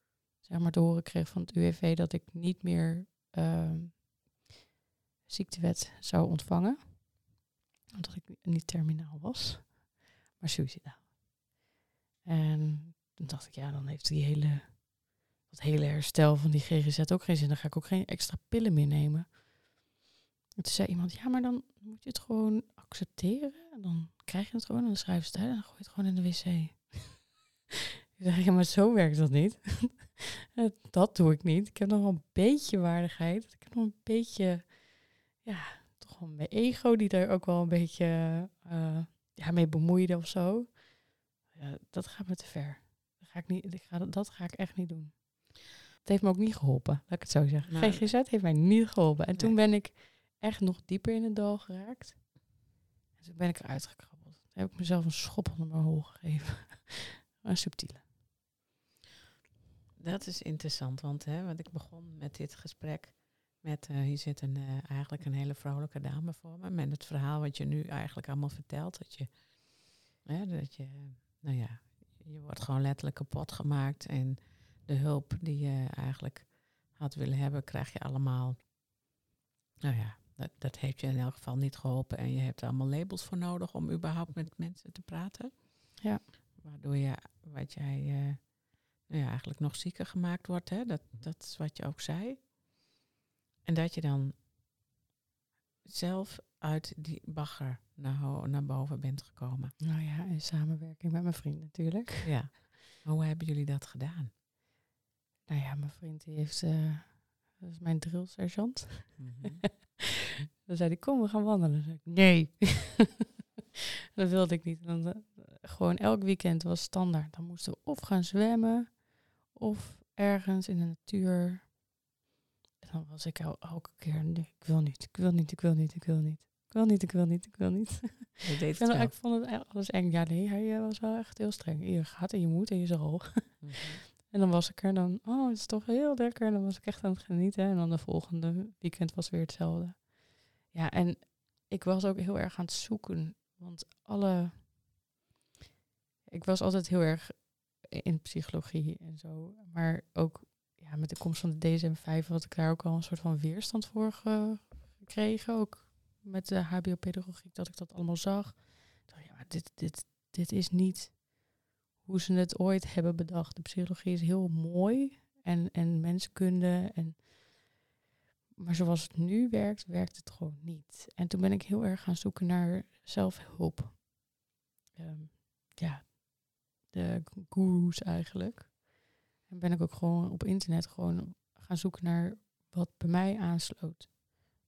zeg maar te horen kreeg van het UWV dat ik niet meer uh, ziektewet zou ontvangen, omdat ik niet terminaal was, maar suicidaal. En toen dacht ik, ja, dan heeft die hele, dat hele herstel van die GGZ ook geen zin. Dan ga ik ook geen extra pillen meer nemen. En toen zei iemand, ja, maar dan moet je het gewoon accepteren. En dan krijg je het gewoon en dan schrijf je het uit en dan gooi je het gewoon in de wc. ik zeg, ja, maar zo werkt dat niet. Dat doe ik niet. Ik heb nog wel een beetje waardigheid. Ik heb nog een beetje, ja, toch wel mijn ego die daar ook wel een beetje uh, ja, mee bemoeide of zo. Dat gaat me te ver. Dat ga ik, niet, ik ga, dat ga ik echt niet doen. Het heeft me ook niet geholpen, laat ik het zo zeggen. Nou, GGZ heeft mij niet geholpen. En toen ben ik echt nog dieper in het dal geraakt. En toen ben ik eruit gekrabbeld. Toen heb ik mezelf een schop onder mijn hol gegeven. een subtiele. Dat is interessant, want, hè, want ik begon met dit gesprek met, uh, hier zit een, uh, eigenlijk een hele vrolijke dame voor me. Met het verhaal wat je nu eigenlijk allemaal vertelt. Dat je, hè, dat je, nou ja, je wordt gewoon letterlijk kapot gemaakt. En de hulp die je eigenlijk had willen hebben, krijg je allemaal, nou ja, dat, dat heeft je in elk geval niet geholpen. En je hebt er allemaal labels voor nodig om überhaupt met mensen te praten. Ja. Waardoor je, wat jij, uh, nou ja, eigenlijk nog zieker gemaakt wordt. Hè? Dat, dat is wat je ook zei. En dat je dan zelf uit die bagger naar, naar boven bent gekomen. Nou ja, in samenwerking met mijn vriend natuurlijk. Ja. Hoe hebben jullie dat gedaan? Nou ja, mijn vriend die heeft, uh, dat is mijn drillsergeant. Mm -hmm. Dan zei hij, kom, we gaan wandelen. Zei ik, nee. dat wilde ik niet. Dan, uh, gewoon elk weekend was standaard. Dan moesten we of gaan zwemmen, of ergens in de natuur. En dan was ik el elke keer, ik wil niet, ik wil niet, ik wil niet, ik wil niet. Ik wil niet, ik wil niet, ik wil niet. Je deed het ik vond het alles eng. Ja, nee, hij uh, was wel echt heel streng. Je gaat en je moet en je zal. Mm -hmm. En dan was ik er dan, oh, het is toch heel lekker. En dan was ik echt aan het genieten. En dan de volgende weekend was weer hetzelfde. Ja, en ik was ook heel erg aan het zoeken. Want alle. Ik was altijd heel erg in psychologie en zo. Maar ook ja, met de komst van de DSM-5 had ik daar ook al een soort van weerstand voor gekregen. Ook met de HBO-pedagogiek, dat ik dat allemaal zag. Dacht, ja, dit, dit, dit is niet hoe ze het ooit hebben bedacht. De psychologie is heel mooi en, en menskunde. En, maar zoals het nu werkt, werkt het gewoon niet. En toen ben ik heel erg gaan zoeken naar zelfhulp. Um, ja, de gurus eigenlijk. En ben ik ook gewoon op internet gewoon gaan zoeken naar wat bij mij aansloot.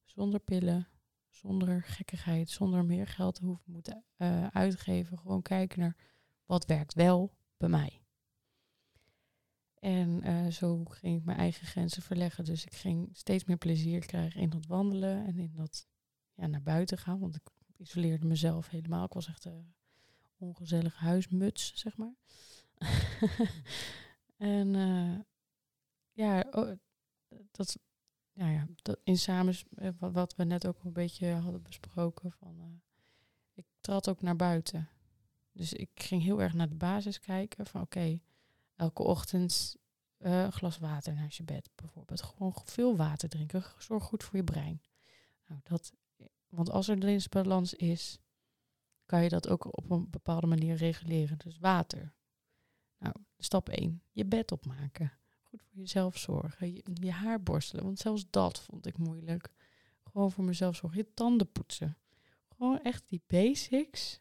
Zonder pillen, zonder gekkigheid, zonder meer geld te hoeven moeten uh, uitgeven. Gewoon kijken naar wat werkt wel bij mij. En uh, zo ging ik mijn eigen grenzen verleggen. Dus ik ging steeds meer plezier krijgen in dat wandelen en in dat ja, naar buiten gaan. Want ik isoleerde mezelf helemaal. Ik was echt ongezellige huismuts, zeg maar. en uh, ja, oh, dat, ja, ja, dat in samen, wat we net ook een beetje hadden besproken, van, uh, ik trad ook naar buiten. Dus ik ging heel erg naar de basis kijken van oké, elke ochtend uh, een glas water naast je bed bijvoorbeeld. Gewoon veel water drinken. Zorg goed voor je brein. Nou, dat, want als er balans is, kan je dat ook op een bepaalde manier reguleren. Dus water. Nou, Stap 1. Je bed opmaken. Goed voor jezelf zorgen. Je, je haar borstelen. Want zelfs dat vond ik moeilijk. Gewoon voor mezelf zorgen. Je tanden poetsen. Gewoon echt die basics.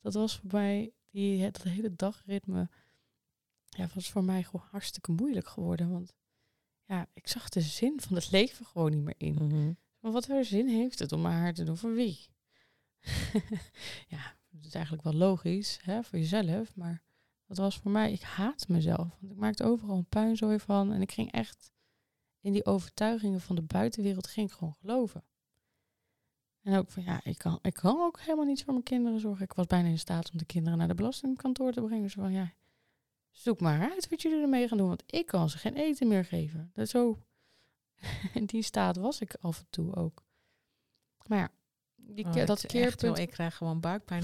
Dat was voor mij, die, dat hele dagritme, ja, was voor mij gewoon hartstikke moeilijk geworden. Want ja, ik zag de zin van het leven gewoon niet meer in. Mhm. Maar wat voor zin heeft het om mijn haar te doen? Voor wie? ja, dat is eigenlijk wel logisch, hè, voor jezelf. Maar dat was voor mij, ik haat mezelf. Want ik maakte overal een puinzooi van. En ik ging echt in die overtuigingen van de buitenwereld ging ik gewoon geloven. En ook van, ja, ik kan, ik kan ook helemaal niet voor mijn kinderen zorgen. Ik was bijna in staat om de kinderen naar de belastingkantoor te brengen. Zo van, ja, zoek maar uit wat jullie ermee gaan doen. Want ik kan ze geen eten meer geven. Dat zo, in die staat was ik af en toe ook. Maar ja, die, Oh, dat echt, keerpunt... joh, ik krijg gewoon buikpijn.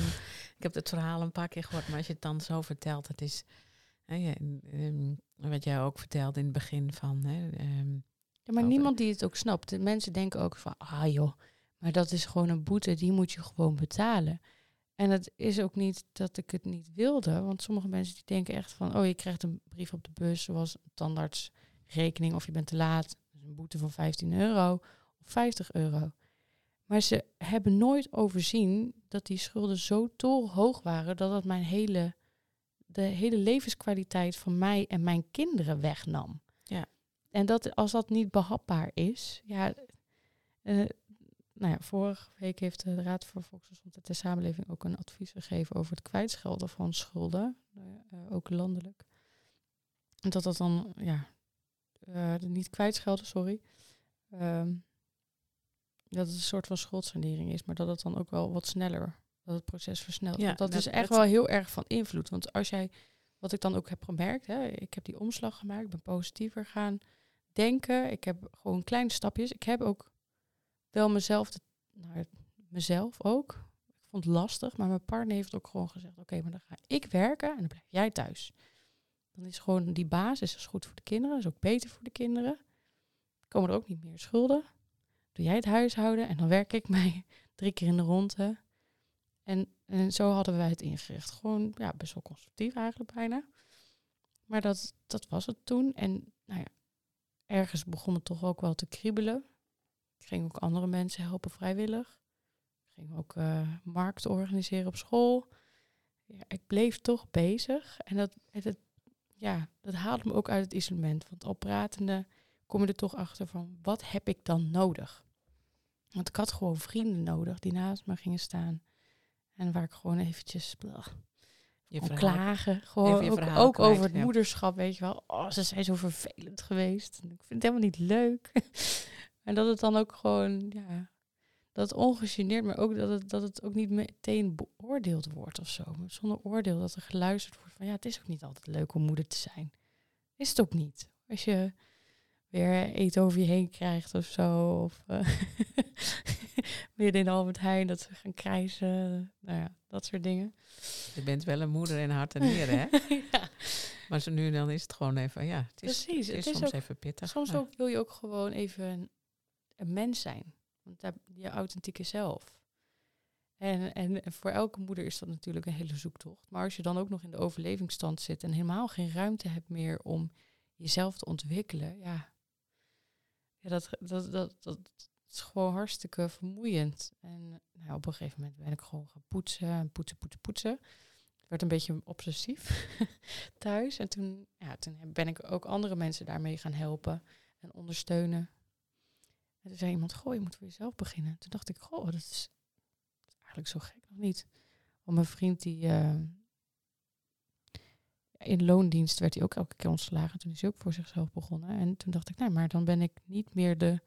ik heb het verhaal een paar keer gehoord, maar als je het dan zo vertelt, het is... Hè, wat jij ook vertelde in het begin van... Hè, ehm, Ja, maar over- niemand die het ook snapt. De mensen denken ook van, ah joh, maar dat is gewoon een boete, die moet je gewoon betalen. En het is ook niet dat ik het niet wilde, want sommige mensen die denken echt van, oh je krijgt een brief op de bus, zoals een tandartsrekening of je bent te laat, dus een boete van 15 euro of 50 euro. Maar ze hebben nooit overzien dat die schulden zo torenhoog waren dat het mijn hele, de hele levenskwaliteit van mij en mijn kinderen wegnam. Ja. En dat, als dat niet behapbaar is, ja, eh, nou ja, vorige week heeft de Raad voor Volksgezondheid en Samenleving ook een advies gegeven over het kwijtschelden van schulden, eh, ook landelijk. En dat dat dan, ja, eh, niet kwijtschelden, sorry, ehm, dat het een soort van schuldsanering is, maar dat het dan ook wel wat sneller, dat het proces versnelt. Ja, dat, dat- is echt wel heel erg van invloed. Want als jij, wat ik dan ook heb gemerkt, hè, ik heb die omslag gemaakt, ik ben positiever gaan denken. Ik heb gewoon kleine stapjes. Ik heb ook wel mezelf, de, nou, mezelf ook. Ik vond het lastig, maar mijn partner heeft ook gewoon gezegd: Oké, maar dan ga ik werken en dan blijf jij thuis. Dan is gewoon die basis is goed voor de kinderen, is ook beter voor de kinderen. Komen er ook niet meer schulden. Doe jij het huishouden en dan werk ik mij drie keer in de ronde. En, en zo hadden wij het ingericht. Gewoon ja, best wel constructief eigenlijk bijna. Maar dat, dat was het toen. En nou ja, ergens begon het toch ook wel te kriebelen. Ik ging ook andere mensen helpen vrijwillig. Ik ging ook eh, markten organiseren op school. Ja, ik bleef toch bezig. En dat, het- ja, dat haalde me ook uit het isolement. Want al pratende kom je er toch achter van, wat heb ik dan nodig? Want ik had gewoon vrienden nodig die naast me gingen staan. En waar ik gewoon eventjes blah, je verhaal- klagen. Gewoon je ook, verhaal ook kwijt, over het ja. moederschap, weet je wel. Oh, ze zijn zo vervelend geweest. Ik vind het helemaal niet leuk. en dat het dan ook gewoon, ja, dat het ongegeneerd, maar ook dat het, dat het ook niet meteen beoordeeld wordt of zo. Zonder oordeel, dat er geluisterd wordt van, ja, het is ook niet altijd leuk om moeder te zijn. Is het ook niet. Als je weer eten over je heen krijgt of zo. Of eh, midden in Albert Heijn dat ze gaan krijzen. Nou ja, dat soort dingen. Je bent wel een moeder in hart en nieren, hè? ja, Maar zo nu en dan is het gewoon even, ja, het is, precies. het is, Het is soms ook, even pittig. soms maar- ook wil je ook gewoon even een, een mens zijn. Want daar, je authentieke zelf. En, en en voor elke moeder is dat natuurlijk een hele zoektocht. Maar als je dan ook nog in de overlevingsstand zit en helemaal geen ruimte hebt meer om jezelf te ontwikkelen, ja, ja dat, dat, dat, dat is gewoon hartstikke vermoeiend. En nou, op een gegeven moment ben ik gewoon gaan poetsen en poetsen, poetsen, poetsen. Het werd een beetje obsessief thuis. En toen, ja, toen ben ik ook andere mensen daarmee gaan helpen en ondersteunen. En toen zei iemand, goh, je moet voor jezelf beginnen. Toen dacht ik, goh, dat is, is eigenlijk zo gek nog niet. Want mijn vriend die... eh, in loondienst werd hij ook elke keer ontslagen. Toen is hij ook voor zichzelf begonnen. En toen dacht ik, nou, maar dan ben ik niet meer de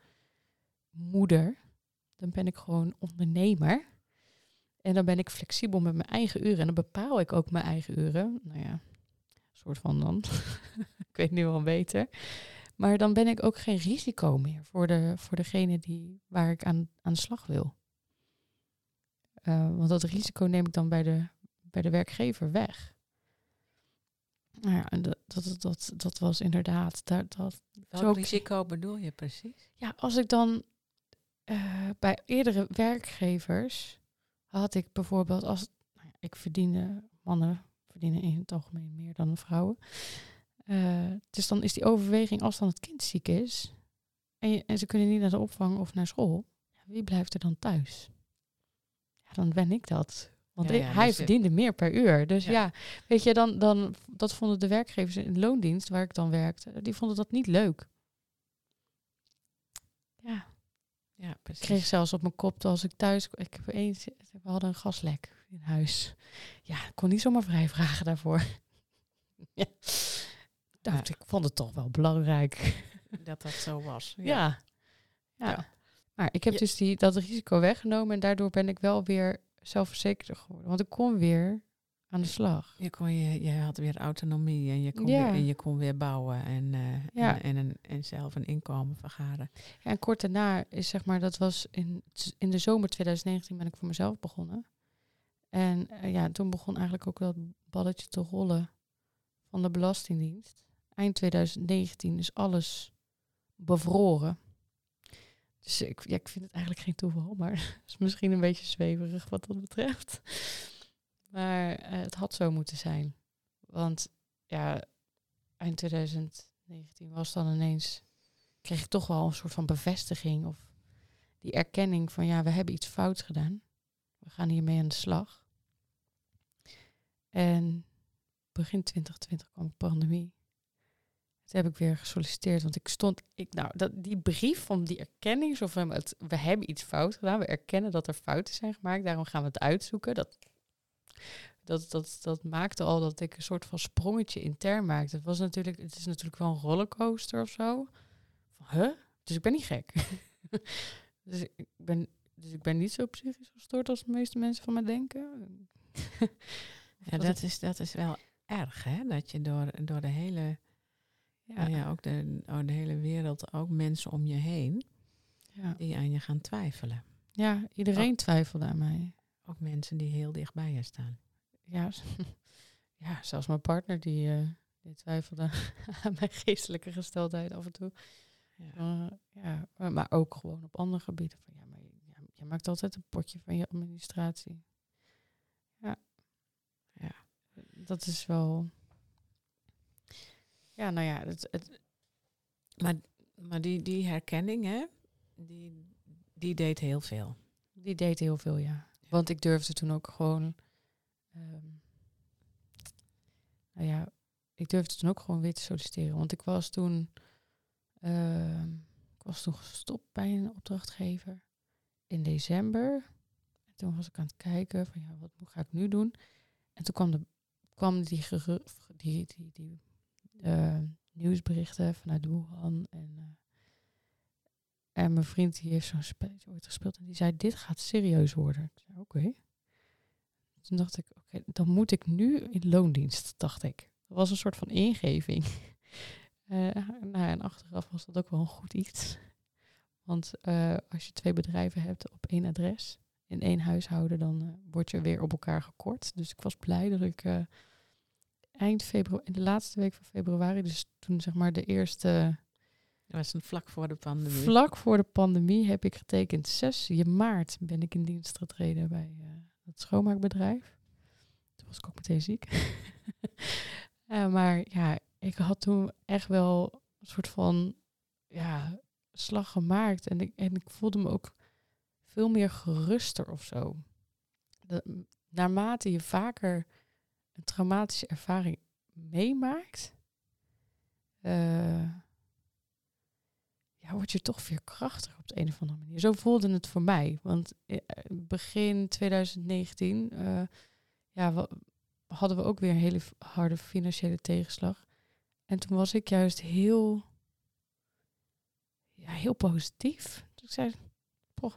moeder. Dan ben ik gewoon ondernemer. En dan ben ik flexibel met mijn eigen uren. En dan bepaal ik ook mijn eigen uren. Nou ja, soort van dan. ik weet nu wel beter. Maar dan ben ik ook geen risico meer voor, de, voor degene die, waar ik aan, aan de slag wil. Eh, want dat risico neem ik dan bij de, bij de werkgever weg. Nou ja, en dat, dat, dat, dat was inderdaad. Dat, dat, Welk zo- risico bedoel je precies? ja, als ik dan eh, bij eerdere werkgevers had ik bijvoorbeeld als nou ja, ik verdiende, mannen verdienen in het algemeen meer dan vrouwen. Eh, dus dan is die overweging, als dan het kind ziek is en, je, en ze kunnen niet naar de opvang of naar school, ja, wie blijft er dan thuis? Ja, dan ben ik dat. Want Ja, ik- ja, hij dus je- verdiende meer per uur. Dus Ja. ja, weet je, dan, dan, dat vonden de werkgevers in de loondienst, waar ik dan werkte, die vonden dat niet leuk. Ja, Ja, ik precies. kreeg zelfs op mijn kop als ik thuis... Ik heb eens, we hadden een gaslek in huis. Ja, ik kon niet zomaar vrij vragen daarvoor. ja. Ja. Ik vond het toch wel belangrijk. dat dat zo was. Ja. ja. Maar ik heb dus die, dat risico weggenomen en daardoor ben ik wel weer zelfverzekerder geworden. Want ik kon weer aan de slag. Je, kon je, je had weer autonomie en je kon, Ja. weer, en je kon weer bouwen en, eh, Ja. en, en, en zelf een inkomen vergaren. Ja, en kort daarna is zeg maar, dat was in, in de zomer 2019 ben ik voor mezelf begonnen. En eh, ja, toen begon eigenlijk ook dat balletje te rollen van de Belastingdienst. Eind 2019 is alles bevroren. Dus ik, ja, ik vind het eigenlijk geen toeval, maar het is misschien een beetje zweverig wat dat betreft. Maar eh, het had zo moeten zijn. Want ja, eind 2019 was dan ineens kreeg ik toch wel een soort van bevestiging of die erkenning van ja, we hebben iets fouts gedaan. We gaan hiermee aan de slag. En begin 2020 kwam de pandemie. Toen heb ik weer gesolliciteerd, want ik stond, ik, nou, dat, die brief van die erkenning, van het, we hebben iets fout gedaan, we erkennen dat er fouten zijn gemaakt, daarom gaan we het uitzoeken. Dat, dat, dat, dat maakte al dat ik een soort van sprongetje intern maakte. Het, was natuurlijk, het is natuurlijk wel een rollercoaster of zo. Van, huh? Dus ik ben niet gek. dus, ik ben, dus ik ben niet zo psychisch gestoord als de meeste mensen van mij denken. Ja, dat het- is, dat is wel erg, hè? Dat je door, door de hele, Ja, ja. ook de, oh, de hele wereld, ook mensen om je heen, ja. die aan je gaan twijfelen. ja, iedereen twijfelde aan mij. Ook mensen die heel dicht bij je staan. Ja, ja zelfs mijn partner die, eh, die twijfelde aan mijn geestelijke gesteldheid af en toe. Ja. Eh, ja, maar- ook gewoon op andere gebieden. Van, ja, maar ja, je maakt altijd een potje van je administratie. Ja. Ja. Dat is wel... Ja, nou ja, het, het, Maar, maar die, die herkenning, hè, die, die deed heel veel. die deed heel veel, ja. Want ik durfde toen ook gewoon... ehm, nou ja, ik durfde toen ook gewoon weer te solliciteren. Want ik was toen... ehm, ik was toen gestopt bij een opdrachtgever in december. En toen was ik aan het kijken van ja, wat ga ik nu doen? En toen kwam, de, kwam die, die, die, die nieuwsberichten vanuit Wuhan. En, eh, en mijn vriend die heeft zo'n spelletje ooit gespeeld. En die zei, dit gaat serieus worden. Oké. Toen dacht ik, oké, dan moet ik nu in loondienst, dacht ik. Dat was een soort van ingeving. Eh, nou, en achteraf was dat ook wel een goed iets. Want eh, als je twee bedrijven hebt op één adres, in één huishouden, dan word je weer op elkaar gekort. Dus ik was blij dat ik eind februari, in de laatste week van februari, dus toen zeg maar de eerste, Dat was een vlak voor de pandemie. vlak voor de pandemie, heb ik getekend. 6 maart ben ik in dienst getreden bij eh, het schoonmaakbedrijf. Toen was ik ook meteen ziek. Eh, maar ja, ik had toen echt wel een soort van ja, slag gemaakt. En ik, en ik voelde me ook veel meer geruster of zo. De, naarmate je vaker een traumatische ervaring meemaakt, eh, ja, word je toch veerkrachtiger op de een of andere manier. Zo voelde het voor mij. Want eh, begin 2019 eh, ja, hadden we ook weer een hele harde financiële tegenslag. En toen was ik juist heel, ja, heel positief. Toen ik zei, "Poh,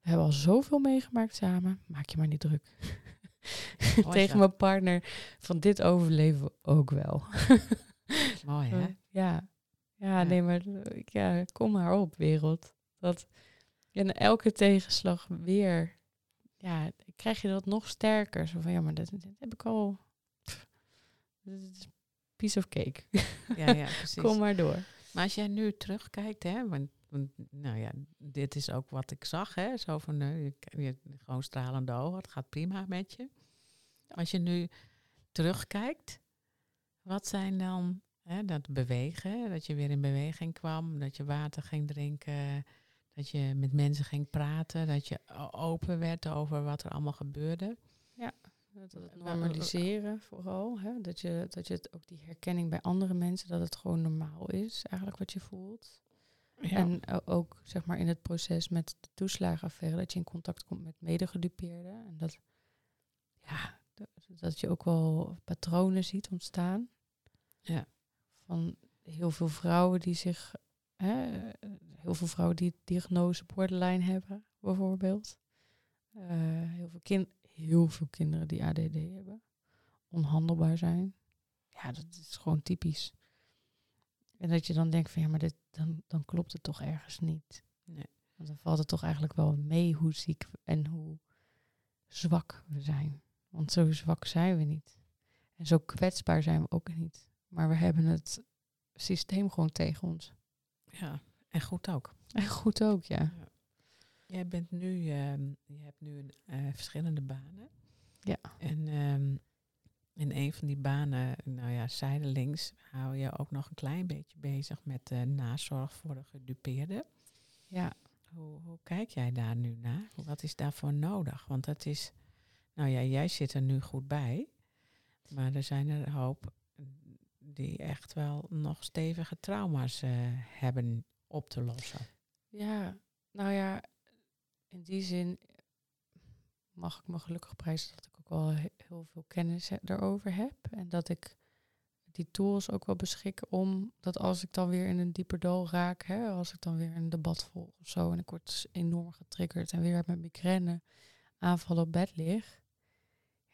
we hebben al zoveel meegemaakt samen, maak je maar niet druk. Tegen mijn partner, van dit overleven we ook wel. Mooi, hè? Ja. ja, nee, maar ja, kom maar op, wereld. Dat en elke tegenslag weer, ja, krijg je dat nog sterker. Zo van, ja, maar dat, dat heb ik al. pff, Dit is piece of cake. Ja, ja, precies. Kom maar door. Maar als jij nu terugkijkt, hè, want, want nou ja, dit is ook wat ik zag, hè, zo van, eh, je, je, gewoon stralende ogen, het gaat prima met je. Als je nu terugkijkt, wat zijn dan hè, dat bewegen, dat je weer in beweging kwam, dat je water ging drinken, dat je met mensen ging praten, dat je open werd over wat er allemaal gebeurde. Dat het normaliseren vooral. Hè? Dat, je, dat je het ook die herkenning bij andere mensen, dat het gewoon normaal is, eigenlijk wat je voelt. En o- ook zeg maar in het proces met de toeslagenaffaire, dat je in contact komt met medegedupeerden. En dat, ja, dat, je ook wel patronen ziet ontstaan. Ja. Van heel veel vrouwen die zich, hè, heel veel vrouwen die diagnose borderline hebben, bijvoorbeeld. Eh, heel, veel kin heel veel kinderen die ADD hebben, onhandelbaar zijn. Ja, dat is gewoon typisch. En dat je dan denkt van ja, maar dit, dan, dan klopt het toch ergens niet. Nee. Want dan valt het toch eigenlijk wel mee hoe ziek en hoe zwak we zijn. Want zo zwak zijn we niet. En zo kwetsbaar zijn we ook niet. Maar we hebben het systeem gewoon tegen ons. ja, en goed ook. En goed ook, ja. Jij bent nu, ehm, je hebt nu een, eh, verschillende banen. Ja. En ehm, in een van die banen, nou ja, zijdelings, hou je ook nog een klein beetje bezig met de nazorg voor de gedupeerden. Ja, Hoe, hoe kijk jij daar nu naar? Wat is daarvoor nodig? Want dat is, nou ja, jij zit er nu goed bij. Maar er zijn er een hoop die echt wel nog stevige trauma's eh, hebben op te lossen. Ja, nou ja, in die zin mag ik me gelukkig prijzen dat ik ook wel he- heel veel kennis daarover heb. En dat ik die tools ook wel beschik om dat als ik dan weer in een dieper dal raak, hè, als ik dan weer een debat volg of zo en ik word s- enorm getriggerd en weer met migraine aanvallen op bed lig,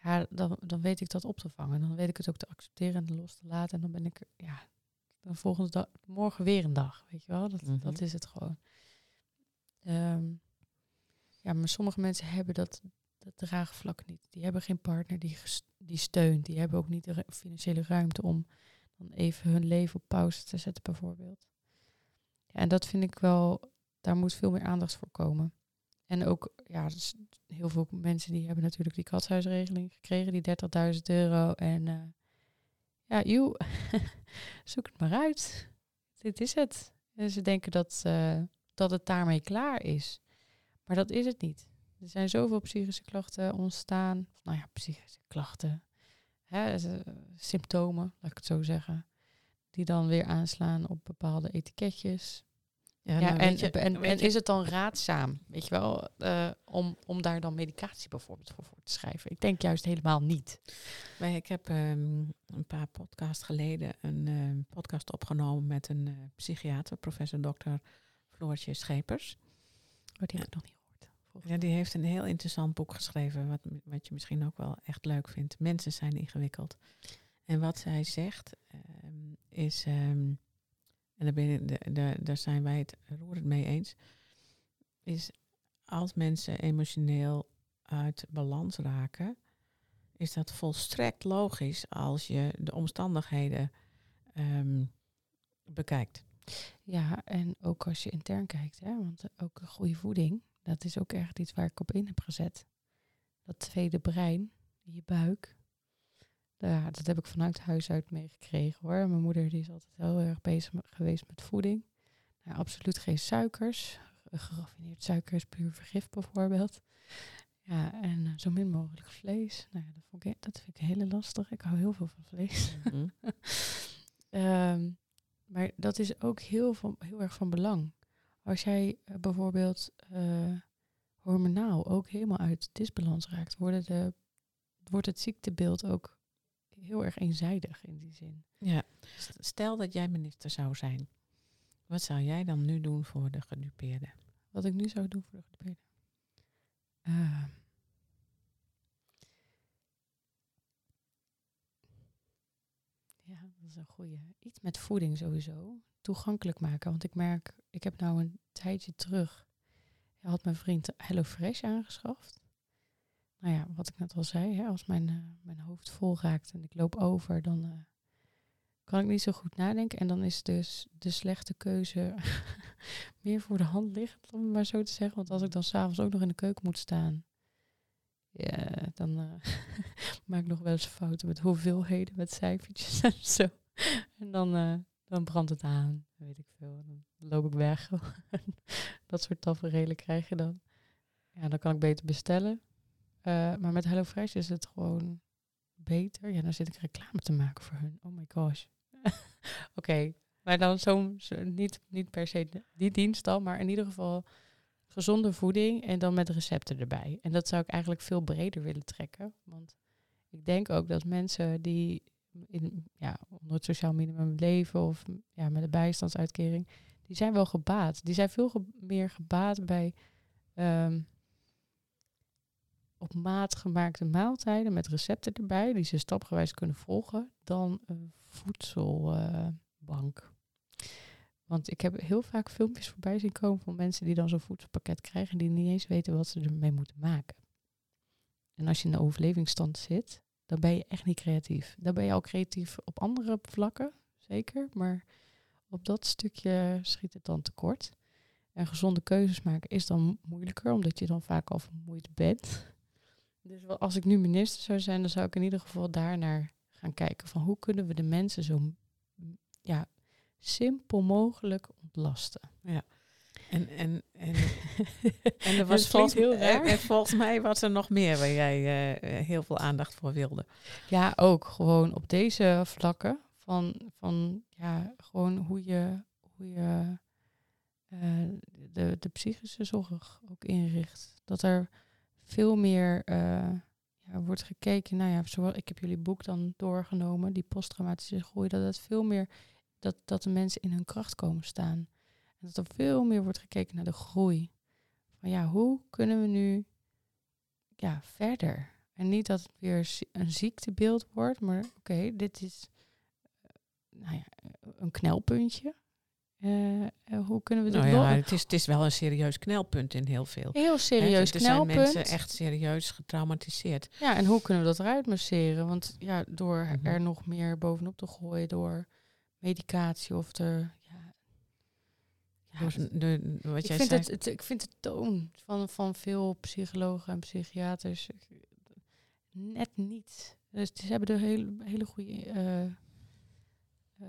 ja, dan, dan weet ik dat op te vangen. Dan weet ik het ook te accepteren en los te laten. En dan ben ik, ja, de volgende dag, morgen weer een dag, weet je wel. Dat, Mhm. dat is het gewoon. Ehm, ja, maar sommige mensen hebben dat, dat draagvlak niet. Die hebben geen partner die, die steunt. Die hebben ook niet de ru- financiële ruimte om dan even hun leven op pauze te zetten, bijvoorbeeld. Ja, en dat vind ik wel, daar moet veel meer aandacht voor komen. En ook, ja, heel veel mensen die hebben natuurlijk die katshuisregeling gekregen, die 30.000 euro. En eh, ja, joe, zoek het maar uit. Dit is het. En ze denken dat, eh, dat het daarmee klaar is. Maar dat is het niet. Er zijn zoveel psychische klachten ontstaan. Nou ja, psychische klachten. Hè, ze- symptomen, laat ik het zo zeggen. Die dan weer aanslaan op bepaalde etiketjes. Ja, nou, en, je- en, is het dan raadzaam, weet je wel, eh, om, om daar dan medicatie bijvoorbeeld voor, voor te schrijven? Ik denk juist helemaal niet. Maar ik heb ehm, een paar podcast geleden een ehm, podcast opgenomen met een eh, psychiater, professor Dr. Floortje Schepers. Oh, die heb ik nog niet gehoord. Ja, die heeft een heel interessant boek geschreven, wat, wat je misschien ook wel echt leuk vindt. Mensen zijn ingewikkeld. En wat zij zegt ehm, is, en daar, daar zijn wij het roerend mee eens, is als mensen emotioneel uit balans raken, is dat volstrekt logisch als je de omstandigheden ehm, bekijkt. Ja, en ook als je intern kijkt, hè, want ook goede voeding, dat is ook echt iets waar ik op in heb gezet. Dat tweede brein, in je buik, ja, dat heb ik vanuit huis uit meegekregen hoor. Mijn moeder die is altijd heel erg bezig geweest met voeding. Nou, absoluut geen suikers. Geraffineerd suiker is puur vergif bijvoorbeeld. Ja, en eh, zo min mogelijk vlees. Nou ja, dat, vond ik, dat vind ik heel lastig. Ik hou heel veel van vlees. Mhm. Ehm, maar dat is ook heel, van, heel erg van belang. Als jij eh, bijvoorbeeld eh, hormonaal ook helemaal uit disbalans raakt, worden de, wordt het ziektebeeld ook heel erg eenzijdig in die zin. Ja, st- stel dat jij minister zou zijn. Wat zou jij dan nu doen voor de gedupeerden? Wat ik nu zou doen voor de gedupeerden. Ehm. ja, dat is een goede. Iets met voeding sowieso. Toegankelijk maken. Want ik merk, ik heb nou een tijdje terug. Had mijn vriend HelloFresh aangeschaft. Nou ja, wat ik net al zei, hè, als mijn, eh, mijn hoofd vol raakt en ik loop over, dan eh, kan ik niet zo goed nadenken. En dan is dus de slechte keuze meer voor de hand liggend, om het maar zo te zeggen. Want als ik dan s'avonds ook nog in de keuken moet staan, Ja, dan eh, maak ik nog wel eens fouten met hoeveelheden, met cijfertjes en zo. En dan, dan brandt het aan, weet ik veel. Dan loop ik weg. dat soort tafereelen krijg je dan. Ja, dan kan ik beter bestellen. Uh, maar met HelloFresh is het gewoon beter. Ja, dan zit ik reclame te maken voor hun. Oh my gosh. Oké, maar dan zo, niet, niet per se die dienst dan, maar in ieder geval gezonde voeding en dan met recepten erbij. En dat zou ik eigenlijk veel breder willen trekken. Want ik denk ook dat mensen die in, ja, onder het sociaal minimum leven of ja, met een bijstandsuitkering, die zijn wel gebaat. Die zijn veel meer gebaat bij um, op maat gemaakte maaltijden met recepten erbij, die ze stapgewijs kunnen volgen, dan een voedselbank. Want ik heb heel vaak filmpjes voorbij zien komen van mensen die dan zo'n voedselpakket krijgen en die niet eens weten wat ze ermee moeten maken. En als je in de overlevingsstand zit, dan ben je echt niet creatief. Dan ben je al creatief op andere vlakken, zeker. Maar op dat stukje schiet het dan tekort. En gezonde keuzes maken is dan moeilijker, omdat je dan vaak al vermoeid bent. Dus als ik nu minister zou zijn, dan zou ik in ieder geval daarnaar gaan kijken. Van hoe kunnen we de mensen zo ja, simpel mogelijk ontlasten. Ja. En, en, en, en er was volgens, heel raar. En volgens mij was er nog meer waar jij uh, heel veel aandacht voor wilde. Ja, ook gewoon op deze vlakken van, van ja, gewoon hoe je, hoe je uh, de, de psychische zorg ook inricht. Dat er veel meer uh, ja, wordt gekeken. Nou ja, ik heb jullie boek dan doorgenomen, die posttraumatische groei, dat het veel meer dat, dat de mensen in hun kracht komen staan. En dat er veel meer wordt gekeken naar de groei. Van ja, hoe kunnen we nu ja, verder? En niet dat het weer een ziektebeeld wordt, maar oké, dit is uh, nou ja, een knelpuntje. Uh, hoe kunnen we nou ja, het is, het is wel een serieus knelpunt in heel veel. Heel serieus knelpunt. Er zijn mensen echt serieus getraumatiseerd. Ja, en hoe kunnen we dat eruit masseren? Want ja, door mm -hmm. er nog meer bovenop te gooien, door medicatie of de... Ja, ja de, de, wat ik jij vind zei. Het, het, ik vind de toon van, van veel psychologen en psychiaters net niet. Dus ze hebben er hele, hele goede... Uh, uh,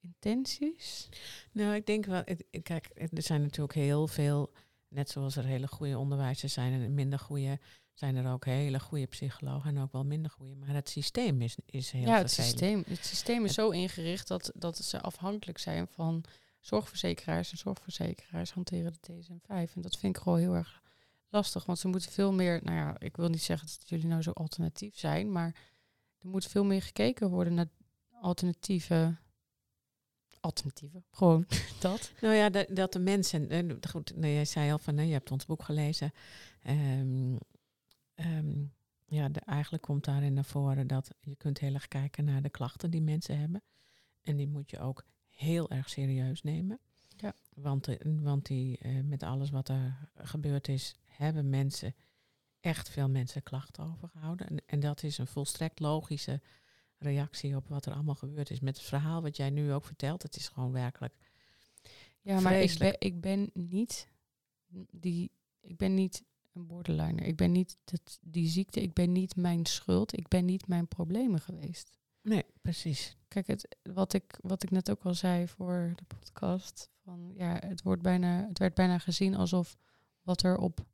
intenties? Nou, ik denk wel, kijk, er zijn natuurlijk heel veel, net zoals er hele goede onderwijzers zijn en minder goede, zijn er ook hele goede psychologen en ook wel minder goede. Maar het systeem is, is heel ja, het vervelend. systeem, het systeem is zo ingericht dat, dat ze afhankelijk zijn van zorgverzekeraars. En zorgverzekeraars hanteren de DSM-5. En dat vind ik gewoon heel erg lastig, want ze moeten veel meer, nou ja, ik wil niet zeggen dat jullie nou zo alternatief zijn, maar er moet veel meer gekeken worden naar alternatieve alternatieven. Gewoon dat. Nou ja, dat, dat de mensen. Uh, goed, nou, jij zei al van, je hebt ons boek gelezen. Um, um, ja, de, eigenlijk komt daarin naar voren dat je kunt heel erg kijken naar de klachten die mensen hebben. En die moet je ook heel erg serieus nemen. Ja. Want, want die, uh, met alles wat er gebeurd is, hebben mensen echt veel mensen klachten overgehouden. En, en dat is een volstrekt logische reactie op wat er allemaal gebeurd is. Met het verhaal wat jij nu ook vertelt, het is gewoon werkelijk. Ja, maar ik ben, ik ben niet die, ik ben niet een borderliner. Ik ben niet dat, die ziekte, ik ben niet mijn schuld. Ik ben niet mijn problemen geweest. Nee, precies. Kijk, het, wat, ik, wat ik net ook al zei voor de podcast, van ja, het, wordt bijna, het werd bijna gezien alsof wat er op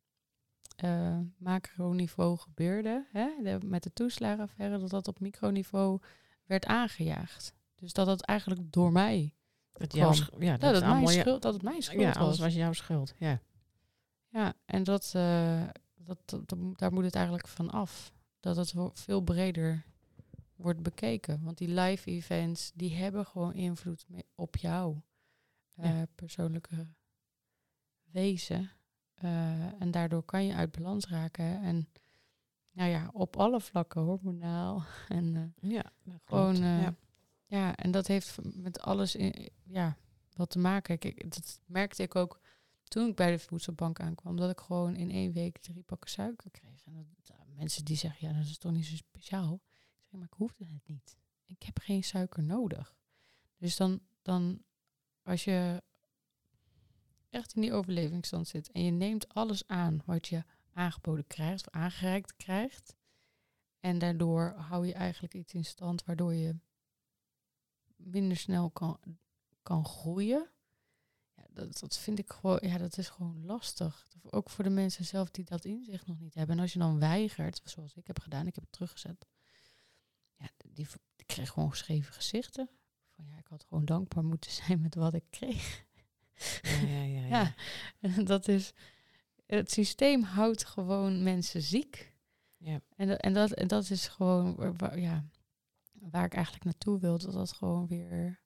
uh, macroniveau gebeurde, hè, de, met de toeslagenaffaire, dat dat op microniveau werd aangejaagd. Dus dat dat eigenlijk door mij dat jouw ja, dat, ja, dat, mijn schuld, dat het mijn schuld ja, was. alles was jouw schuld. Ja, ja en dat, uh, dat, dat, dat, daar moet het eigenlijk van af. Dat het veel breder wordt bekeken. Want die live events, die hebben gewoon invloed op jou. Uh, ja. persoonlijke wezen. Uh, en daardoor kan je uit balans raken. En nou ja, op alle vlakken, hormonaal. En uh, ja, gewoon. Uh, ja. ja. en dat heeft met alles in, ja, wat te maken. Kijk, dat merkte ik ook toen ik bij de voedselbank aankwam. Dat ik gewoon in één week drie pakken suiker kreeg. En dat, mensen die zeggen, ja, dat is toch niet zo speciaal. Ik zeg, maar ik hoefde het niet. Ik heb geen suiker nodig. Dus dan, dan als je echt in die overlevingsstand zit en je neemt alles aan wat je aangeboden krijgt of aangereikt krijgt. En daardoor hou je eigenlijk iets in stand waardoor je minder snel kan, kan groeien. Ja, dat, dat vind ik gewoon, ja, dat is gewoon lastig. Ook voor de mensen zelf die dat inzicht nog niet hebben. En als je dan weigert, zoals ik heb gedaan, ik heb het teruggezet. Ja, die, die kreeg gewoon geschreven gezichten. Van ja, ik had gewoon dankbaar moeten zijn met wat ik kreeg. Ja, ja, ja. dat is. Het systeem houdt gewoon mensen ziek. Ja. En, dat- en, dat, en dat is gewoon waar, ja, waar ik eigenlijk naartoe wil. Dat dat gewoon weer.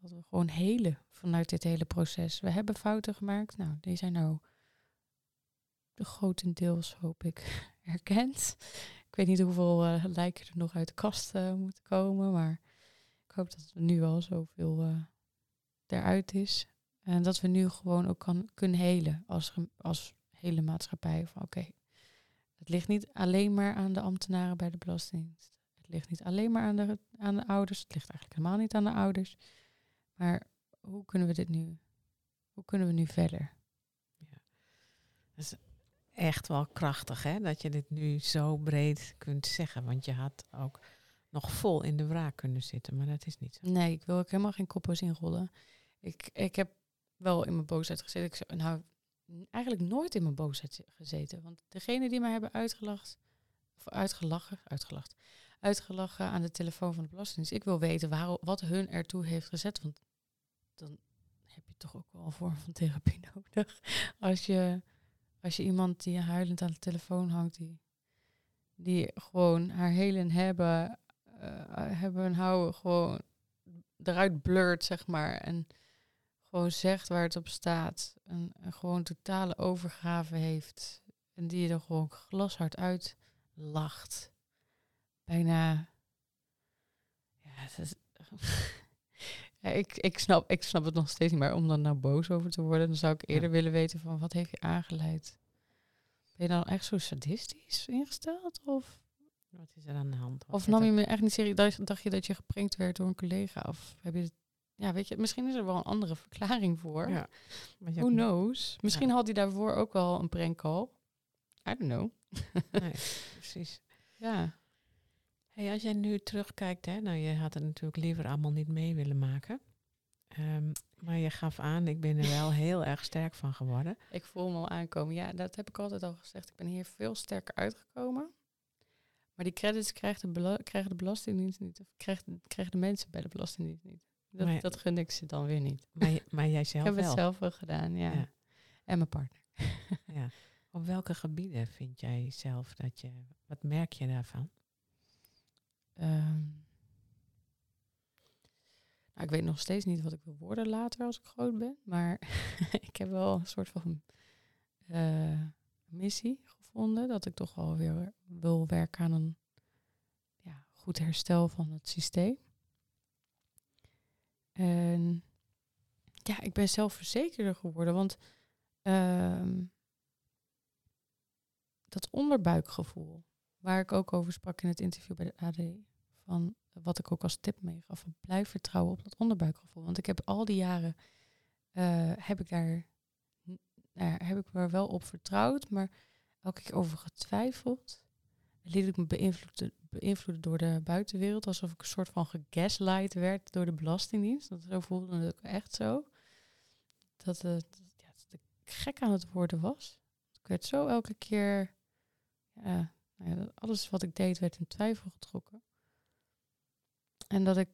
Dat we gewoon helen vanuit dit hele proces. We hebben fouten gemaakt. Nou, die zijn nou de grotendeels, hoop ik, erkend. Ik weet niet hoeveel eh, lijken er nog uit de kast eh, moeten komen. Maar ik hoop dat er nu al zoveel eh eruit is. En dat we nu gewoon ook kan, kunnen helen als, als hele maatschappij. Van oké, het ligt niet alleen maar aan de ambtenaren bij de Belastingdienst. Het ligt niet alleen maar aan de, aan de ouders. Het ligt eigenlijk helemaal niet aan de ouders. Maar hoe kunnen we dit nu? Hoe kunnen we nu verder? Echt wel krachtig, hè? Dat je dit nu zo breed kunt zeggen. Want je had ook nog vol in de wraak kunnen zitten. Maar dat is niet zo. Nee, ik wil ook helemaal geen koppels inrollen. Ik, ik heb wel in mijn boosheid gezeten. Ik zou, nou, eigenlijk nooit in mijn boosheid gezeten. Want degene die mij hebben uitgelacht, of uitgelachen, uitgelacht, uitgelachen aan de telefoon van de Belastingdienst. Ik wil weten waarom, wat hun ertoe heeft gezet. Want dan heb je toch ook wel een vorm van therapie nodig. Als je, als je iemand die huilend aan de telefoon hangt, die, die gewoon haar helen hebben, eh, hebben en houden, gewoon eruit blurt, zeg maar. En gewoon zegt waar het op staat. En, en gewoon totale overgave heeft. En die je er gewoon glashard uit lacht. Bijna. Ja, het is. ja, ik, ik, snap, ik snap het nog steeds niet, maar om dan nou boos over te worden, dan zou ik eerder willen weten van wat heeft je aangeleid. Ben je dan echt zo sadistisch ingesteld? Of, Wat is er aan de hand? Wat of nam je me echt niet serieus? Dacht, dacht je dat je geprankt werd door een collega? Of heb je het, ja, weet je, misschien is er wel een andere verklaring voor. Ja. Who knows? Misschien had hij daarvoor ook wel een prank call. I don't know. Nee, precies. Ja. Hey, als jij nu terugkijkt, hè, nou, je had het natuurlijk liever allemaal niet mee willen maken. Ehm, maar je gaf aan, ik ben er wel heel erg sterk van geworden. Ik voel me al aankomen. Ja, dat heb ik altijd al gezegd. Ik ben hier veel sterker uitgekomen. Maar die credits krijgt de, bela- krijgen de Belastingdienst niet. Of krijgt, krijgen de mensen bij de Belastingdienst niet. Dat, Maar- dat gun ik ze dan weer niet. Maar, maar jij Ik zelf heb wel. het zelf wel gedaan, ja. Ja. En mijn partner. Ja. Op welke gebieden vind jij zelf dat je, wat merk je daarvan? Ehm, nou, ik weet nog steeds niet wat ik wil worden later als ik groot ben. Maar ik heb wel een soort van eh, missie gevonden. Dat ik toch wel weer wil werken aan een ja, goed herstel van het systeem. En ja, ik ben zelfverzekerder geworden. Want ehm, dat onderbuikgevoel waar ik ook over sprak in het interview bij de AD. Van wat ik ook als tip meegaf. van Blijf vertrouwen op dat onderbuikgevoel. Want ik heb al die jaren eh, heb ik daar heb ik er wel op vertrouwd, maar elke keer over getwijfeld. Liet ik me beïnvloeden, door de buitenwereld, alsof ik een soort van gegaslight werd door de Belastingdienst. Dat zo voelde het ook echt zo. Dat het, ja, dat gek aan het worden was. Ik werd zo elke keer nou alles wat ik deed werd in twijfel getrokken. En dat ik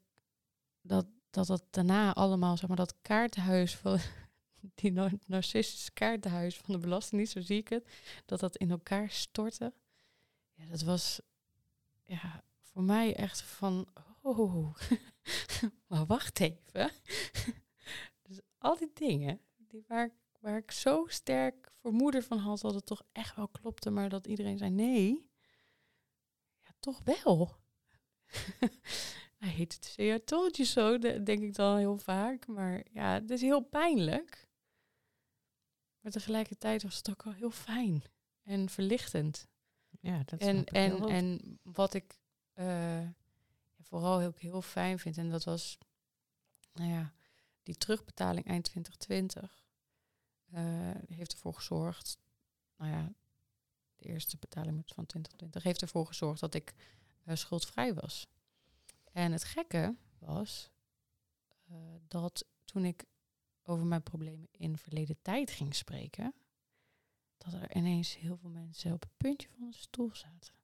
dat dat, dat daarna allemaal, zeg maar, dat kaartenhuis van die nar- narcistische kaartenhuis van de Belastingdienst, zo zie ik het, dat dat in elkaar stortte. Ja, dat was ja, voor mij echt van, oh, maar wacht even. dus al die dingen die waar, waar ik zo sterk vermoeden van had dat het toch echt wel klopte, maar dat iedereen zei nee. Ja, toch wel. Hate to say I told you so, de- denk ik dan heel vaak. Maar ja, het is heel pijnlijk. Maar tegelijkertijd was het ook wel heel fijn en verlichtend. Ja, dat En, en, en wat ik eh, vooral heel, heel fijn vind, en dat was nou ja, die terugbetaling eind 2020, eh, heeft ervoor gezorgd nou ja, de eerste betaling van 2020, heeft ervoor gezorgd dat ik uh, schuldvrij was. En het gekke was uh, dat toen ik over mijn problemen in verleden tijd ging spreken, dat er ineens heel veel mensen op het puntje van de stoel zaten.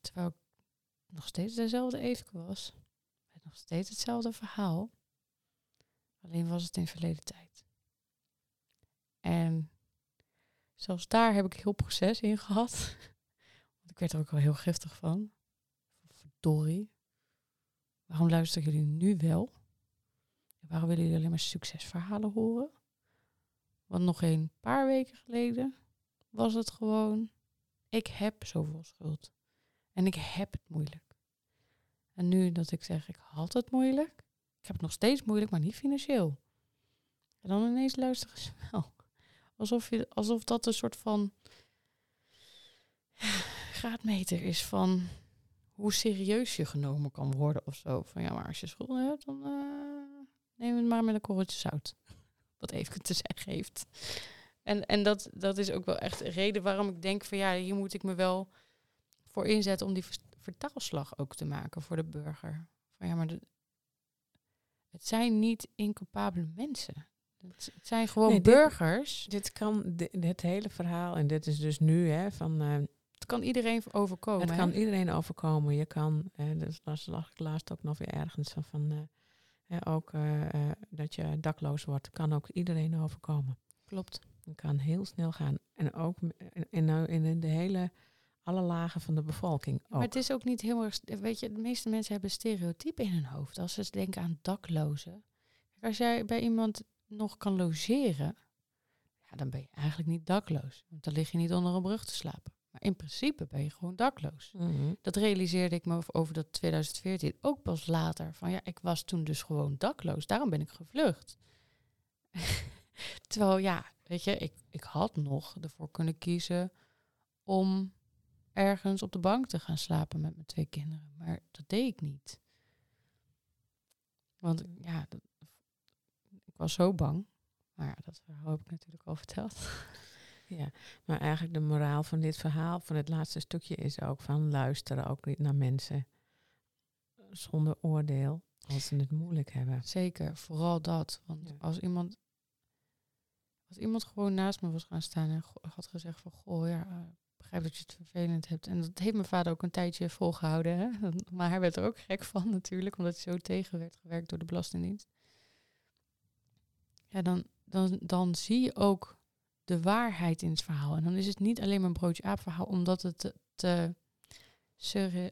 Terwijl ik nog steeds dezelfde even was, met nog steeds hetzelfde verhaal, alleen was het in verleden tijd. En zelfs daar heb ik heel proces in gehad. Want ik werd er ook wel heel giftig van. Verdorie. Waarom luisteren jullie nu wel? Waarom willen jullie alleen maar succesverhalen horen? Want nog een paar weken geleden was het gewoon, ik heb zoveel schuld. En ik heb het moeilijk. En nu dat ik zeg, ik had het moeilijk. Ik heb het nog steeds moeilijk, maar niet financieel. En dan ineens luisteren ze wel. Alsof, je, alsof dat een soort van graadmeter is van hoe serieus je genomen kan worden of zo. Van ja, maar als je schulden hebt, dan uh, neem het maar met een korreltje zout. Wat even te zeggen heeft. En, en dat, dat is ook wel echt een reden waarom ik denk van ja, hier moet ik me wel voor inzetten om die vertaalslag ook te maken voor de burger. Van ja, maar de, het zijn niet incapabele mensen. Het, zijn gewoon burgers. Dit, kan, dit, hele verhaal, en dit is dus nu hè, van... Uh, het kan iedereen overkomen. Het kan iedereen overkomen. Je kan, uh, dus lag ik laatst ook nog weer ergens van, van uh, ook dat je dakloos wordt, kan ook iedereen overkomen. Klopt. Het kan heel snel gaan. En ook in, in, in de hele, alle lagen van de bevolking. Maar het is ook niet heel erg, weet je, de meeste mensen hebben stereotypen in hun hoofd. Als ze denken aan daklozen. Als jij bij iemand nog kan logeren, ja, dan ben je eigenlijk niet dakloos. Want dan lig je niet onder een brug te slapen. Maar in principe ben je gewoon dakloos. Mhm. Dat realiseerde ik me over dat 2014 ook pas later. Van ja, ik was toen dus gewoon dakloos. Daarom ben ik gevlucht. Terwijl ja, weet je, ik, ik had nog ervoor kunnen kiezen om ergens op de bank te gaan slapen met mijn twee kinderen. Maar dat deed ik niet. Want ja, dat, ik was zo bang. Maar ja, dat heb ik natuurlijk al verteld. Ja, maar eigenlijk de moraal van dit verhaal, van het laatste stukje, is ook van luisteren ook niet naar mensen zonder oordeel als ze het moeilijk hebben. Zeker, vooral dat. Want als iemand als iemand gewoon naast me was gaan staan en had gezegd van goh, ja, uh, begrijp dat je het vervelend hebt. En dat heeft mijn vader ook een tijdje volgehouden. Hè? Maar hij werd er ook gek van natuurlijk, omdat hij zo tegen werd gewerkt door de Belastingdienst ja, dan, dan, dan zie je ook de waarheid in het verhaal. En dan is het niet alleen maar een broodje aap verhaal, omdat het te,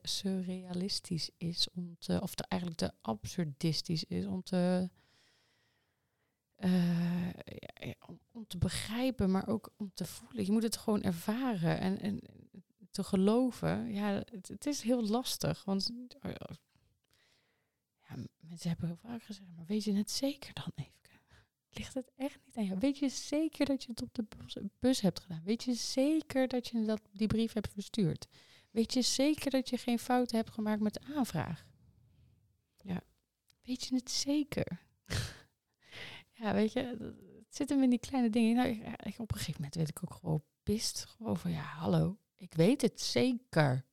surrealistisch is, om te, of te, eigenlijk te absurdistisch is, om te, ja, om, te begrijpen, maar ook om te voelen. Je moet het gewoon ervaren en, en te geloven. Ja, het, het is heel lastig, want ja, mensen hebben heel vaak gezegd, maar weet je het zeker dan even? Ligt het echt niet aan jou. Weet je zeker dat je het op de bus, hebt gedaan? Weet je zeker dat je dat, die brief hebt verstuurd? Weet je zeker dat je geen fouten hebt gemaakt met de aanvraag? Ja. Weet je het zeker? ja, weet je, het zit hem in die kleine dingen. Nou, ik, op een gegeven moment weet ik ook gewoon pist. Gewoon van, ja, hallo, ik weet het zeker.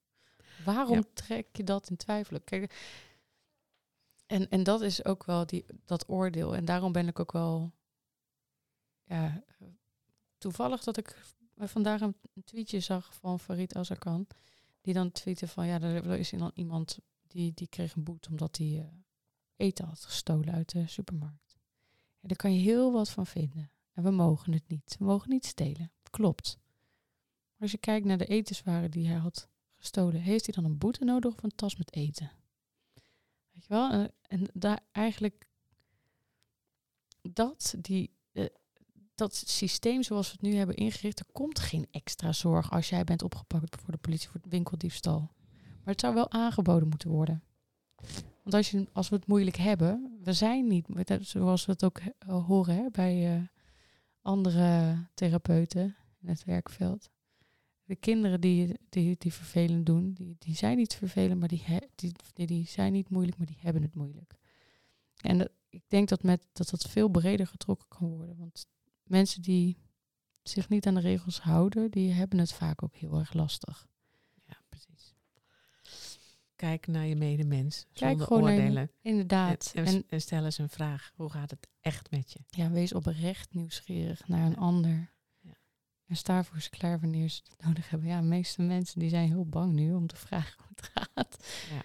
Waarom trek je dat in twijfel? Kijk, en, en dat is ook wel die, dat oordeel. En daarom ben ik ook wel ja, toevallig dat ik vandaag een, tweetje zag van Farid Azarkan. Die dan tweette van ja, er is dan iemand die, die kreeg een boete omdat hij uh, eten had gestolen uit de supermarkt. Daar kan je heel wat van vinden. En we mogen het niet. We mogen niet stelen. Klopt. Maar als je kijkt naar de etenswaren die hij had gestolen, heeft hij dan een boete nodig of een tas met eten? Weet je wel? En, daar eigenlijk dat, die, uh, dat systeem zoals we het nu hebben ingericht, er komt geen extra zorg als jij bent opgepakt voor de politie voor winkeldiefstal. Maar het zou wel aangeboden moeten worden. Want als, je, als we het moeilijk hebben, we zijn niet, zoals we het ook uh, horen hè, bij uh, andere therapeuten in het werkveld de kinderen die, die, die vervelend doen, die, die zijn niet vervelend, maar die, die, die, die, zijn niet moeilijk, maar die hebben het moeilijk. En ik denk dat, met, dat dat veel breder getrokken kan worden. Want mensen die zich niet aan de regels houden, die hebben het vaak ook heel erg lastig. Ja, precies. Kijk naar je medemens Kijk zonder oordelen. Inderdaad. En, En, stel eens een vraag. Hoe gaat het echt met je? ja, wees oprecht nieuwsgierig naar een ander. En sta voor ze klaar wanneer ze het nodig hebben. Ja, de meeste mensen die zijn heel bang nu om te vragen hoe het gaat. Ja.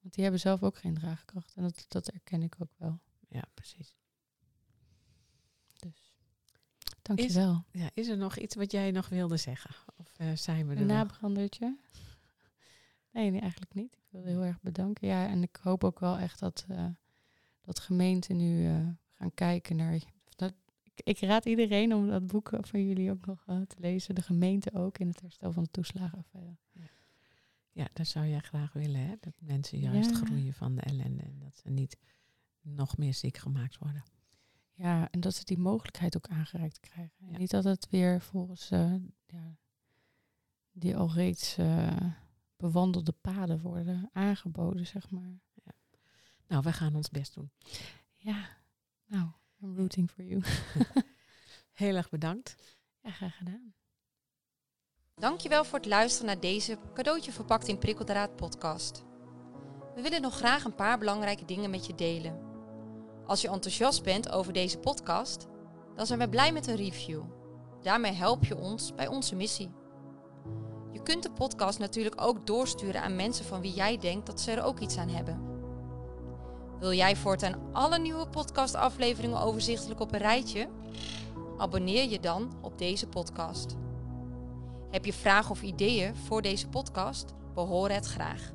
Want die hebben zelf ook geen draagkracht. En dat, dat herken ik ook wel. Ja, precies. Dus dankjewel. Ja, is er nog iets wat jij nog wilde zeggen? Of eh, zijn we er Een nabrandertje? Nee, nee, eigenlijk niet. Ik wil heel erg bedanken. Ja, en ik hoop ook wel echt dat, eh, dat gemeenten nu eh, gaan kijken naar... Ik, raad iedereen om dat boek van jullie ook nog eh, te lezen. De gemeente ook in het herstel van de toeslagenaffaire. Ja, dat zou jij graag willen, hè? Dat mensen juist Ja. groeien van de ellende en dat ze niet nog meer ziek gemaakt worden. Ja, en dat ze die mogelijkheid ook aangereikt krijgen. En Ja. Niet dat het weer volgens eh, ja, die al reeds eh, bewandelde paden worden aangeboden, zeg maar. Nou, we gaan ons best doen. Ja, nou, I'm rooting for you. Heel erg bedankt. Ja, graag gedaan. Dankjewel voor het luisteren naar deze cadeautje verpakt in prikkeldraad podcast. We willen nog graag een paar belangrijke dingen met je delen. Als je enthousiast bent over deze podcast, dan zijn we blij met een review. Daarmee help je ons bij onze missie. Je kunt de podcast natuurlijk ook doorsturen aan mensen van wie jij denkt dat ze er ook iets aan hebben. Wil jij voortaan alle nieuwe podcastafleveringen overzichtelijk op een rijtje? Abonneer je dan op deze podcast. Heb je vragen of ideeën voor deze podcast? Horen het graag.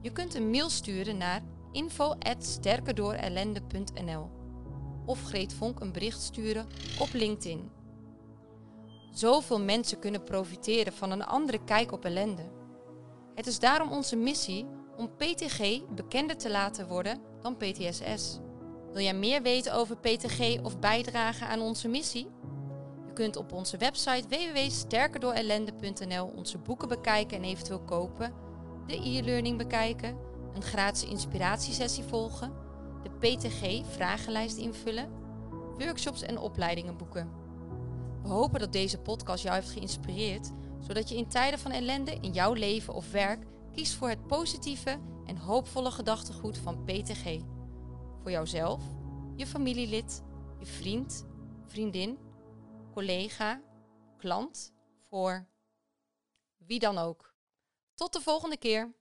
Je kunt een mail sturen naar info@sterkerdoorellende.nl of Greet Vonk een bericht sturen op LinkedIn. Zoveel mensen kunnen profiteren van een andere kijk op ellende. Het is daarom onze missie om PTG bekender te laten worden dan PTSS. Wil jij meer weten over PTG of bijdragen aan onze missie? Je kunt op onze website www.sterkerdoorellende.nl onze boeken bekijken en eventueel kopen, de e-learning bekijken, een gratis inspiratiesessie volgen, de PTG-vragenlijst invullen, workshops en opleidingen boeken. We hopen dat deze podcast jou heeft geïnspireerd, zodat je in tijden van ellende in jouw leven of werk kiest voor het positieve en hoopvolle gedachtegoed van PTG. Voor jouzelf, je familielid, je vriend, vriendin, collega, klant, voor wie dan ook. Tot de volgende keer.